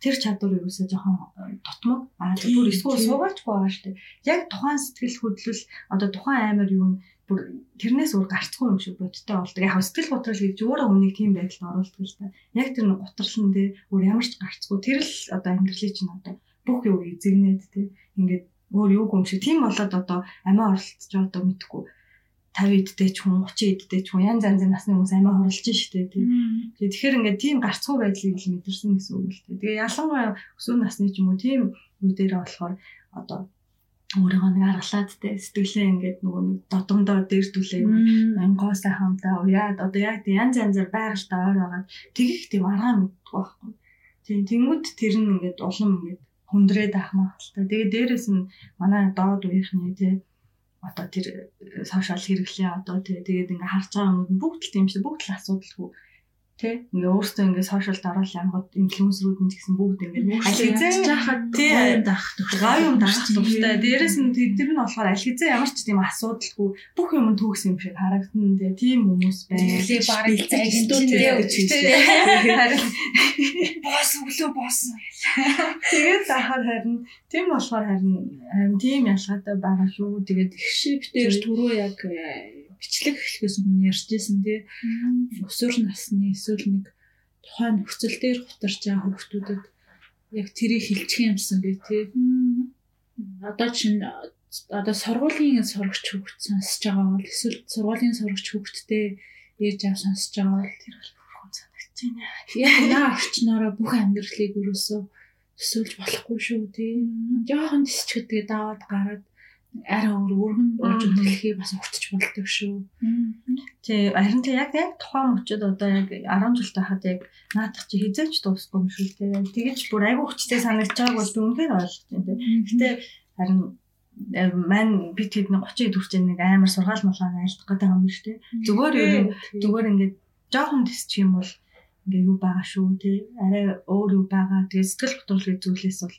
тэр чадвар юусаа жоохон э, дутмаг аа бүр эсвэл суугаачгүй байгаа шүү дээ. Яг тухайн сэтгэл хөдлөл одоо тухайн аймаар юу бүр тэрнээс өөр гарцгүй юм шиг бодтой болдог. Яг сэтгэл готрол гэж өөрөө хүнийг тийм байдалд оруулдаг л та. Яг тэр нэг готрол нь дээ өөр ямар ч гарцгүй. Тэр л одоо амьдралын чинь одоо бүх юуг эзэгнээд те ингээд өөр юуг юм шиг тийм болоод одоо амиа оролцож байгаа одоо мэдхгүй 50 эдтэй ч хүн 30 эдтэй ч хүн янз янзын насны хүмүүс амиа хорлож штэ тий. Тэгэхээр ингээд тийм гарцгүй байдлыг л мэдэрсэн гэсэн үг л тий. Тэгээ ялангуяа өсвөр насны ч юм уу тийм үе дээр болохоор одоо өөрийгөө нэг аргалаад те сэтгэлээ ингээд нөгөө нэг додомдоо дээрдүүлээ ангоо сайхантай уяад одоо яг янз янзаар байгальтай ойр байгаад тэгэх тийм арга мэддэг байхгүй. Тийм тэнгууд тэр нь ингээд улам ингээд хүндрээд ах магадaltaй. Тэгээ дээрэс нь манай доод үеийнхний тий одоо тэр сошиал хэрэглээ одоо тий тэгээд ингээ харж байгаа юмуд бүгд л тийм шүү бүгд л асуудалгүй тий ингээ өөртөө ингээ сошиалд оруулах янгууд инфлюенсерүүд нь гэсэн бүгд ингээ аль хэзээ жахад тий дах гай юм дах туфтай дээрэс нь тэр нь болохоор аль хэзээ ямар ч тийм асуудалгүй бүх юм төгс юм шиг харагдана тий тийм хүмүүс байна тий бараг зайлтууд тий босс өглөө босс тэгээд захаар харин тийм болохоор харин харин тийм ялгаатай байгаа шүү. Тэгээд их шивтээр түрүү яг бичлэг эхлэхээс өмнө ярьжсэн тий. Өсвөр насны эсвэл нэг тухайн нөхцөл дээр хутарч байгаа хүүхдүүдэд яг тэрийг хилчих юмсан бэ тий. Одоо чинь одоо сургуулийн сурагч хүүхд сонсож байгаа бол эсвэл сургуулийн сурагч хүүхдтэй ээж аав сонсож байгаа бол тэр бол бүрхэн санагдаж байна. Яг наа орчноороо бүх амьдралыг юусоо төсөөлж болохгүй шүү тий. Жохон тисчгэдгээ даваад гараад арай өөр өргөн болж дэлхий бас уртч болдог шүү. Тий, харин тий яг яг тухайн мөчөд одоо яг 10 жил тахад яг наадах чи хизээч дуусгүй юм шүү тий. Тэгэж бүр айгүй хүчтэй санагдаж байгааг бол үнэхээр ойлгож байна тий. Гэтэ харин э, мань би тэдний 30 дүрчэн нэг амар сургаал молоо айлтах гэдэг юм шүү тий. Зүгээр зүгээр ингээд жоохон тисчих юм бол ингээ юу байгаа шүү тий. Арай өөр юу байгаа. Тэгээ сэтгэл хөдлөлийн зүйлээс бол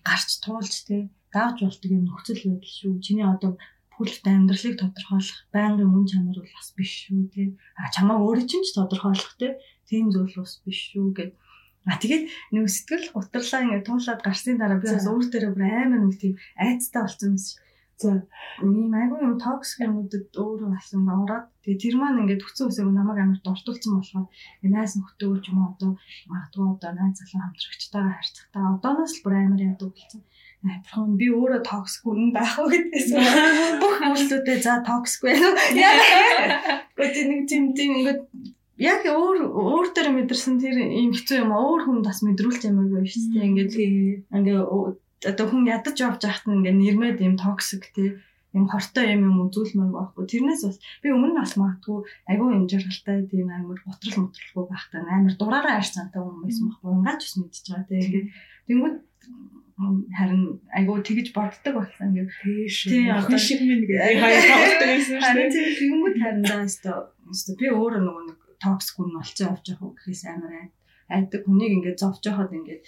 гарч туулж тий дааж болдог юм нөхцөл байдал шүү. Чиний одоо бүхэлд амьдралыг тодорхойлох байнгын мөн чанар бол бас биш шүү тий. А чамаа өөрөө чинь ч тодорхойлох тий. Тийм зүйл бас биш шүү гэд. А тэгээд нэг сэтгэл гутралаа ингээд туулаад гарсны дараа би бас өөр төрөө бүр амар нэг тийм айцтай болсон юм шиг. За ийм айгүй юм токсик юмудад өөрөө болсон ороод тэгээ тэр маань ингээд хүцэн үсээг намайг амар дуртуулсан болохоор найз нөхдөд ч юм уу одоо магадгүй одоо найз залуу хамтрагчтайгаа харьцахтаа одооноос л бүр амар яадаг болсон Бурхан би өөрөө токсик үнэн байх уу гэдгээс [laughs] бүх хүмүүстүүдэд за токсик байна уу? [laughs] Гэхдээ нэг тийм тийм ингээд яг өөр өөр дээр мэдэрсэн тэр юм хэцүү юм өөр хүн бас мэдрүүлж ямаагүй шүү дээ. Ингээд ингээд одоо хүн ядаж явж байхад нь ингээд нэрмэд юм токсик тий юм хортой юм юм үзүүлмээр байхгүй. Тэрнээс бас би өмнө нь бас магадгүй айгүй юм жаргалтай тийм амар готрол мотролгүй байхтаа амар дураараа арч цантай хүн байсан байхгүй. Унгаач бас мэдчихэж байгаа тий. Ингээд тэнгууд харин айгуу тэгж боддог болсон ингээд тийш охин шиг минь гэдэг. Хаяа [laughs] тоглодог байсан шүү дээ. Тийм тэгмүүд хариндаа өстө би өөрөө нөгөө нэг токс гүн болцоо авч явах гэхээс амар айдаг хүнийг ингээд зовж яхад ингээд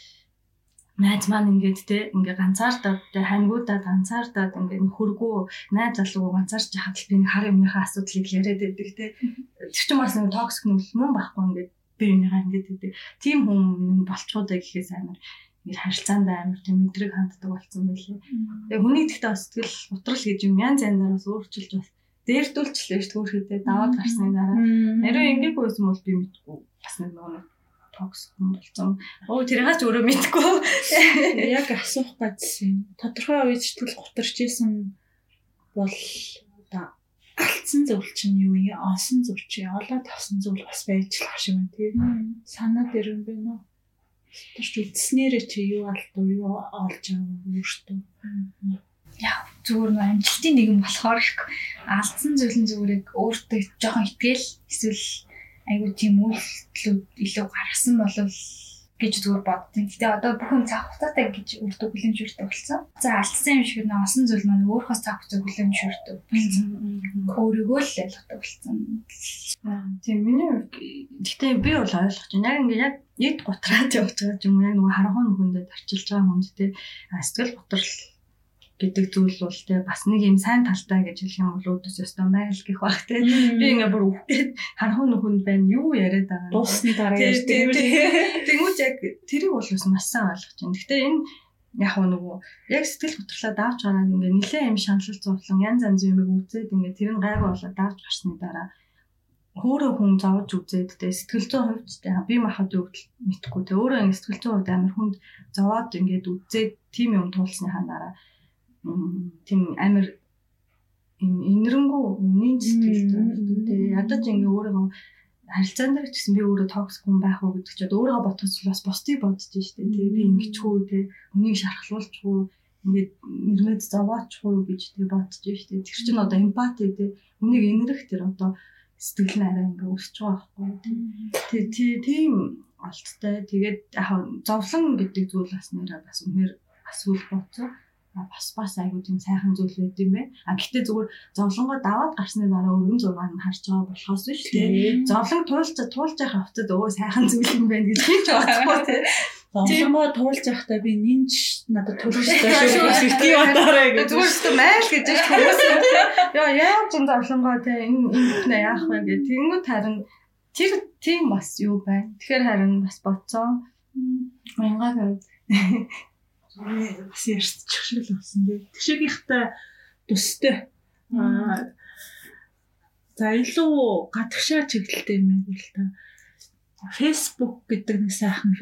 найз маань ингээд те ингээ ганцаардаад те хангуудаад ганцаардаад ингээ нөхөргөө найз залууг ганцаарч л би хар юмныхаа асуудлыг яриад байдаг те. [laughs] Тэр чинь бас нэг токсик нүл мөн байхгүй ингээд би энийгээ ингээд гэдэг. Тийм хүн болчихоо даа гэхээс амар нэр харилцаанд амар тийм мэдрэг ханддаг болсон байлээ. Тэгээ хүний гэхдээ сэтгэл утрал гэж юм янз янзаар бас өөрчилж бас дээрдүүлчлээ шүү дээ даваад гарсны дараа. Ариу ингээггүй байсан бол би мэдгүй бас нэг нэг токс хүн болсон. Оо тэргаач өөрөө мэдгүй. [laughs] Яг асуух гэсэн. Тодорхой үед сэтгэл гутарч исэн бол одоо алдсан зүйл чинь юу юм? Онсон зүйл чи олоод авсан зүйл бас байж л шиг байна тийм. Санаа дээр юм бэ нөө. Тэрч үтснээрээ чи юу алдав юу олж авав өөртөө. Яа зүгээр нэг амжилтын нэгэн болохоор алдсан зүйл нь зүгээр өөртөө жоохон итгэл эсвэл айгуу тийм үйлдэлүүд илүү гаргасан болов гэж зүгээр боддیں۔ Гэтэ одоо бүхэн цаг хугацаатай гэж өөртөө хүлэмжшүртэй болсон. За алдсан юм шиг нэг осон зүйл маань өөрөөс цаг хугацаа хүлэмжшүртэй болсон. Өөрийгөө л ойлгохтой болсон. Тийм миний хувьд гэтээ би бол ойлгож байна. Яг ингээ яг эд готраад явж байгаа юм яг нөгөө харанхуй нүхэндээ тарчилж байгаа хүнд те сэтгэл готрол гэдэг зүйл бол те бас нэг юм сайн талтай гэж хэлэх юм бол өөдөөс өстөө байл гэх бах те. Би ингээ бүр үхгээд хархуу нүхэнд байна юу яриад байгаа дуусны дараа ярьдаг тэгмүүч яг тэрийг бол бас маш сайн ойлгож байна. Гэхдээ энэ яг нөгөө яг сэтгэл хөдлөлөө давж гараад ингээ нилээ юм шаналл зовлон янз янз юм үзээд ингээ тэр нь гайгүй болоод давж гарсны дараа хөөрөө хүн зовж үзээд тэ сэтгэл зүйн хувьд тэ би махад юу гэдэл мэдхгүй тэ өөрөө ингэ сэтгэл зүйн хувьд амар хүнд зовоод ингээд үзээд тийм юм туулсныхаа дараа тийм амар инэрэнгүү үнийн сэтгэлтэй ядаж ингээ өөрийгөө харилцаан дээр ч гэсэн би өөрөө токсик хүн байх уу гэдэг чинь өөрийгөө бодхоос бас бусдыг бодож штэ тий би ингэчгүй тий үнийг шархлуулчихгүй ингээд нэрмэд зовоочгүй гэж тий бодож штэ тэр чинь одоо эмпати тий үнийг инэрэх тэр одоо сэтгэл нь арай ингээ өсөж байгаа байхгүй тий тийм олттой тэгээд яг зовлон гэдэг зүйл бас нэрээ бас үнээр үл боцоо бас бас айгуу тийм сайхан зүйл байд юм байна. А гэхдээ зүгээр зовлонгоо даваад гарсны дараа өргөн зургаар нь харж байгаа болохоос биш тий. Зовлон туулж туулж явах хавцад өө сайхан зүйл юм байна гэж хийж бодохгүй тий. Зовлонгоо туулж явахдаа би нинж надад төлөвштэй шүү сэтгэй бодоорой гэж. Зүгээр шүү майл гэж хүмүүс юм тий. Яа яа ч зовлонгоо тий энэ энэ яах вэ гэх. Тэнгүүд харин тэр тийм бас юу байна. Тэгэхээр харин бас бодцоо. Мянга гэв [laughs] бас ярьчих шиг л болсон дээ. Тэгшээгийнхтэй төстэй аа за илүү гадагшаа чиглэлтэй юм байл та. Facebook гэдэг нэг сайхан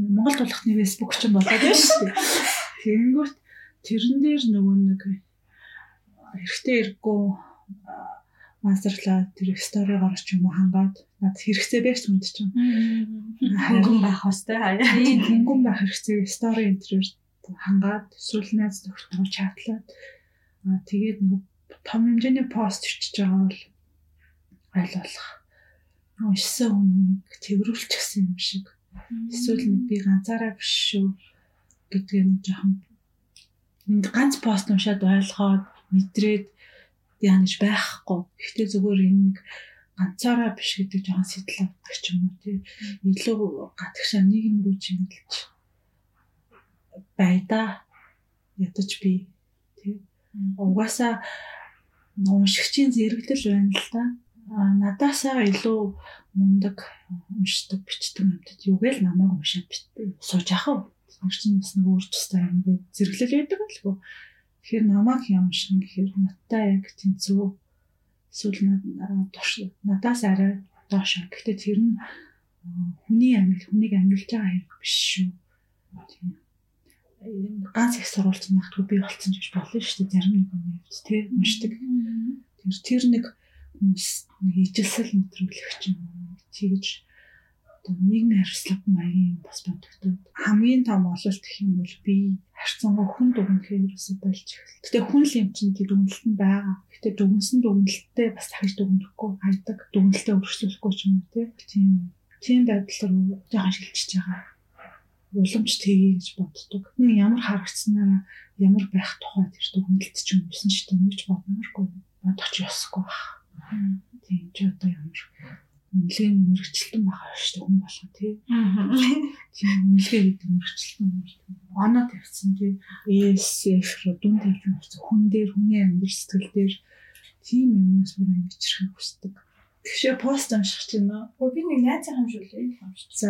Монгол тулахны Facebook ч юм болоод байна шүү дээ. Тэгэнгүүт тэрэн дээр нөгөө нэг хэрэгтэй эргүү мастерлаа тэр стори гарч юм уу хангаад над хэрэгцээ байж хүнд чинь. Ханган байх хэвээр хаяа. Ханган байх хэрэгцээ стори интерьер хангаад найз нөхдөд чатлаад аа тэгээд нөгөө том хэмжээний пост ирчихэж байгаа бол айл болох. Уншсан хүнийг тэрвэрлчихсэн юм шиг. Эсвэл нэг би ганцаараа биш шүү гэдгийг нэг жоохон энд ганц пост уншаад ойлгоод мэдрээд яанаж байхгүй. Гэхдээ зүгээр энэ нэг ганцаараа биш гэдэг жоохон сэтэл авдаг ч юм уу тий. Илүү гадагшаа нийгэм рүү чиглэж байда. Ядаж би. Тий угаасаа уншигчийн зэрэглэл байна л да. Надаасаа илүү мундаг уншдаг бичдэг амьтад юугээл намайг уншаад битээ. Сууж яхав чинь бас нэг өөр тустай юм бэ? Зэрэглэл байдаг л гоо тэгэхээр намайг юм шиг гэхээр надтай яг тэнцүү эсвэл надаас арай доош гэхдээ тэр нь хүний амьд хүнийг амьлж байгаа хэрэг биш шүү. Тийм ганц их сурвалж магтгүй би болцсон гэж болно шүү дээ зарим нэг хүний хувьд тийм уншдаг. Тэр тэр нэг хүмүүс нэг ижилсэл мэдрүүлэх юм тэгж одоо нийгмийн харьцлага маягийн бас бодогдод хамгийн том ололт гэх юм бол би харьцангуй хүн дүгнэхээ ерөөсөй болж эхэллээ. Гэтэ хүн л юм чинь тэр дүгнэлт нь байгаа. Гэтэ дүгнсэн дүгнэлттэй бас дахиж дүгнэхгүй хайдаг дүгнэлтээ өргөжлөхгүй ч юм уу тийм. Тийм байдал руу жоохон шилжиж байгаа уламж тгий гэж боддог. Хүн ямар харагдсанаа ямар байх тухай тэр дүгнэлт ч юм байсан шүү дээ. Ингэж бодмооргүй. Бодоч ёсгүй баг. Тийм ч одоо ямар үнэлгээ мэрэгчлэн байгаа шүү дээ хүн болгоо тий. Тийм үнэлгээ гэдэг мэрэгчлэн оноо тавьсан тий. ESF руу дүн тавьж өгсөн хүн дээр хүний амьдрал сэтгэл дээр тийм юмнаас бүр ангичрахыг хүсдэг. Тэгшээ пост унших чинь нөө. Би нэг найз хамшуулъя. За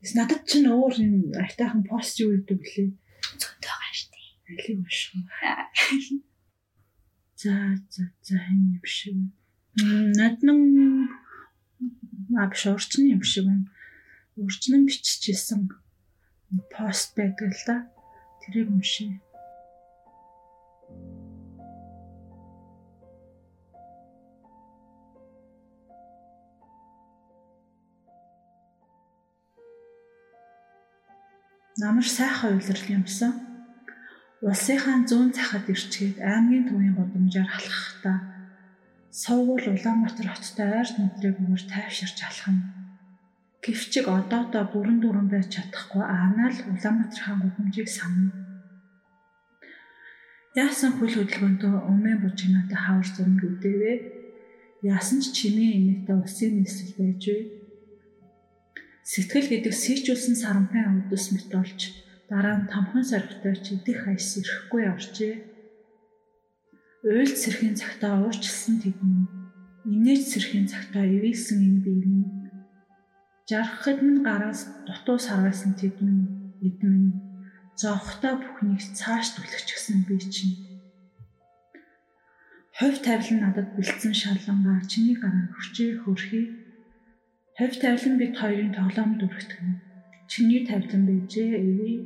Надад ч өөр юм айтайхан пост юу гэдэг блээ. Зөндөө байгаа шүү дээ. Алиг биш. [laughs] За за за энэ юм шиг. Наднан биш урчны юм шиг байна. Урчнан биччихсэн пост байдаг л да. Тэрийг уншия. Намар сайхан уйлрал юмсан. Улсынхаа зүүн захад ирчгээд аймгийн төвийн гудамжаар халахдаа Совгол Улаанбаатар хоттой ойр нүдрийг өөр тайвширч алхам. Гэвчиг одоодоо бүрэн дүрэн байж чадахгүй aanаа л Улаанбаатархаа гудамжийг санана. Яасан хөл хөдөлгөөндөө өмөө бужигнаатай хавар зураг үдээвэ. Яасан ч чимээ эмээтэй усын нийслэл байж вэ Сэтгэл гэдэг сийчүүлсэн сарамхайн өдөс мэт болж дараа нь тамхан соргитой ч идэх хайс ирэхгүй орчээ. Уйлд сэрхийн цагтаа уурчилсан тэгмэн. Инээж сэрхийн цагтаа ивэлсэн энэ биеийн жаргахад нь гараас дутуу сарвайсан тэгмэн эдмэн зовхтой бүхнийг цааш түлхэж гисэн би чинь. Ховь тавилан надад бэлдсэн шалангаа чиний гараа хүчээр хөрхий Хавь тавилан бид хоёрын тоглоомд өргөтгөн. Чиний тавилан байжээ эвээ.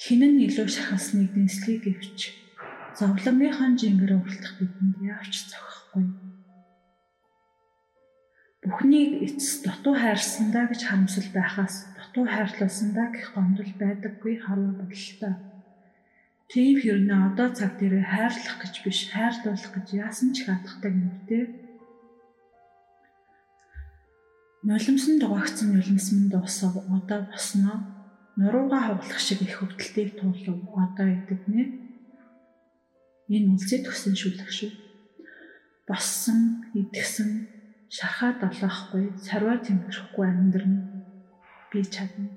Хинэн илүү шахалсныг нислэгийг гэвч зовлонгийнхаа жингэр уралдах бидэнд яавч зохихгүй. Бүхнийг эцэс дутуу хайрсандаа гэж харамсал байхаас дутуу хайрлуулсандаа гэх гомдол байдаггүй харуу бололтой. Тийм хэрнээ одоо цаг дээр хайрлах гэж биш хайрлуулах гэж яасан ч хатгатай гэмтэй Нулимсан дугаагцсан нулимсмын дуусав одоо босноо нурууга хавлах шиг их хөвдөлтийг туулав одоо идэгнэ. Энэ үлзий тгсэн шүлэг шүү. Боссон, идгсэн, шархаа долоохгүй, царваа тэмдэрэхгүй амьдрна. Би чадна.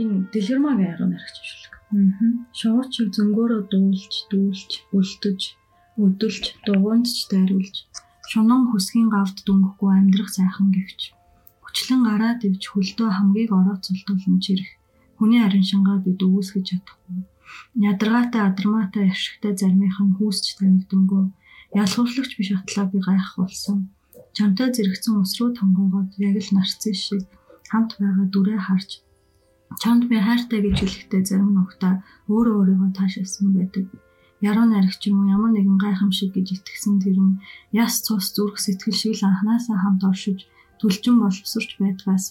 Энэ дэлгэрмагийн арга наригч шүлэг. Шоочиг зөнгөөрөө дуулж, дүүлж, өлтөж, өдөлж, дугуйнч дайруулж, шунан хүсгийн гавд дүнгэхгүй амьдрах сайхан гэвч. Хүчлэн гараад ивч хөлдөө хамгийн орооцолтуулан чирэх. Хүний харин шингаа бид үүсгэж чадахгүй. Ядаргаатай адармаатай ашигтай зармийнх нь хүүсч танигдөнгөө ялгуулагч биш атлаа би гайх болсон. Чамтай зэрэгцэн ус руу тонгоогоод яг л нарцсан шиг хамт байгаа дүрээ харж Чамд би хайртай гэж хэлэхдээ зарим нухта өөрөө өөрийгөө таашаасан байдаг. Яруу найрагч юм ямар нэгэн гайхамшиг гэж итгэсэн тэр нь яс цус зүрх сэтгэл шиг л анханасаа хамт оршиж түлжин боловсрч байдгаас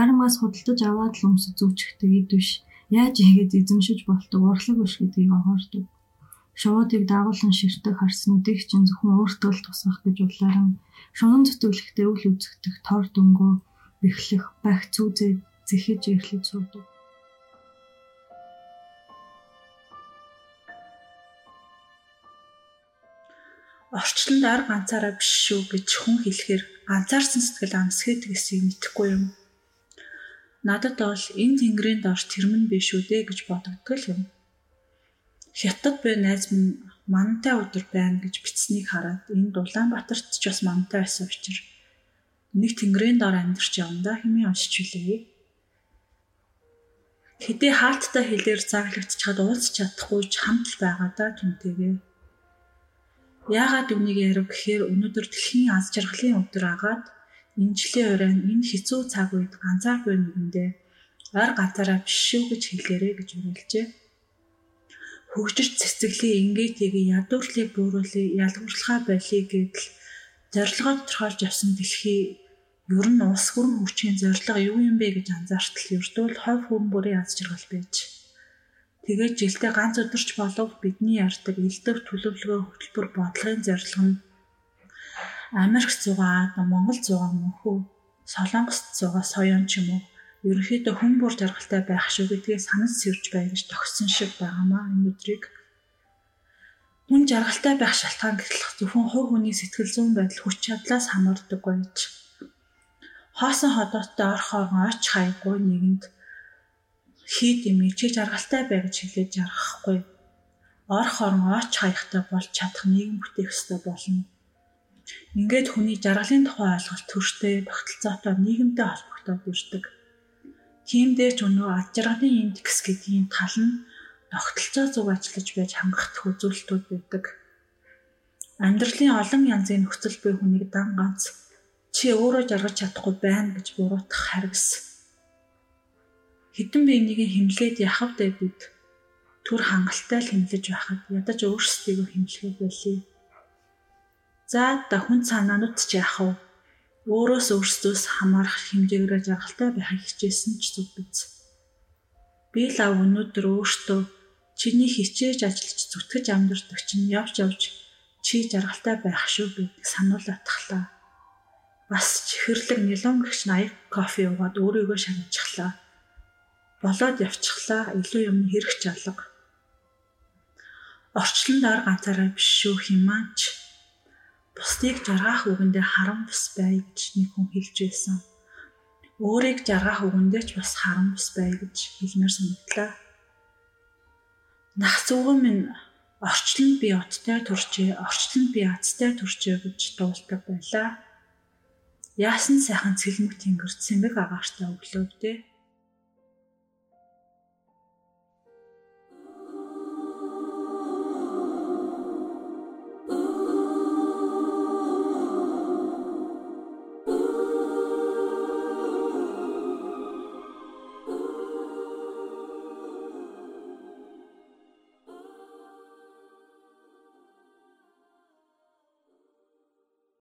ярамгаас худалдаж аваад л өмсөж зүвчгдэг эд биш. Яаж ийгээд эзэмшиж болтог урлаг биш гэдгийг огоордог. Шуудыг дагуулan ширтэг харснуудыг чинь зөвхөн өөртөө л тусгах гэж улааран шунан зүтгэлэхдээ үл үзэгдэх тор дөнгөө бэхлэх багц үзээ зэхэж ирэхлээр суудаг. Орчлонд ар ганцаараа биш шүү гэж хүн хэлэхээр ганцаарсан сэтгэл амсгээд гэсийг мэдэхгүй юм. Надад бол энэ тэнгэрийн дор тэрмэн биш үү дээ гэж бодогдтол юм. Хятад буй найз минь мантай өдөр байна гэж бичснийг хараад энэ Улаанбаатарт ч бас мантай байсан учраас нэг тэнгэрийн дор амьдарч явандаа хэмээн уншиж үлээ. Хэдий хаалттай хэлээр зааглагдчихад уулзч чадахгүй ч хамт л байгаа да түнтэйгээ. Яагаад үнийг ярив гэхээр өнөөдөр дэлхийн аз жаргалын өдөр агаад энэ жилийн урайн энэ хэцүү цаг үед ганцааргүй нэгэндээ ойр ганцаараа биш шүү гэж хэлээрэ гэж уриалжээ. Хөгжиж цэцэглээ ингээтэйгээ ядуурлыг бууруулъя, ялгуурлахаа болъё гэдэл зорилгоо тодорхойлж явсан дэлхий Ер нь улс бүрэн хүчийн зорилго юу юм бэ гэж анзаартал ердөө л хов хүмүүрийн аз жаргал байж. Тэгээд жилдээ ганц өдөрч болов бидний ярьдаг элдв төлөвлөгөө хөтөлбөр бодлогын зорилго нь Америк зугаа, Монгол зугаа мөнхөө, Солонгост зугаа соён ч юм уу ерөнхийдөө хүн бүр жаргалтай байх шүү гэдгийг санал сэрж бай гэж тогтсон шиг байгаамаа энэ өдрийг хүн жаргалтай байх шалтгаан гэхэл зөвхөн хувь хүний сэтгэл зүйн байдал хүч чадлаас хамаардаг байж хоосон ходооттой орхоогоо оч хайггүй нэгэнд хий дэмий чи жаргалтай бай гэж хэлээд жаргахгүй. орох оронооч хаяхтай болж чадах нийгэм бүтээх ёстой болно. Ингээд хүний жаргалын тухай ойлголт төрштэй тогтолцоотой нийгэмтэй холбогдоод ирдэг. Тиймдээ ч өнөө ад жаргалын индекс гэдгийн тал нь тогтолцоо зүг ажиллаж байж хангах үзүүлэлтүүд байдаг. Амьдралын олон янзын нөхцөл буй хүнийг дан ганц чи өөрөө жаргаж чадахгүй байна гэж буруутгах харгас. Хэдэн биенийг хэмлээд яхав дэ бид түр хангалттай л хэмлэж байхад ядаж өөрсдийгөө хэмлэхээ болъё. За да хүн санаанууд ч яах вэ? Өөрөөс өөрсдөөс хамаарах хэмжээгээр жаргалтай байхыг хичээсэн ч зүг биз. Би лав өнөөдөр өөртөө чиний хичээж ажиллаж зүтгэж амьдардаг чинь явж явж чи жаргалтай байх шүү гэдгийг сануулгатлаа. Бас чихэрлэг нилон гэгч 80 кофе уугаад өөрийгөө шаналчихлаа. Болоод явчихлаа илүү юм хэрэгч алга. Орчлон доор ганцаараа биш шүү химаач. Бусдыг жаргах үгэндээ харам бус бай гэж нэг хүн хэлж байсан. Өөрийг жаргах үгэндээ ч бас харам бус бай гэж хэлмээр санагдлаа. Нах зүгэн минь орчлон би оттой төрчээ, орчлон би азтай төрчээ гэж дуулдаг байлаа. Яасан сайхан цэлмэг тэнгэр цэмэг агаартай өглөөдөө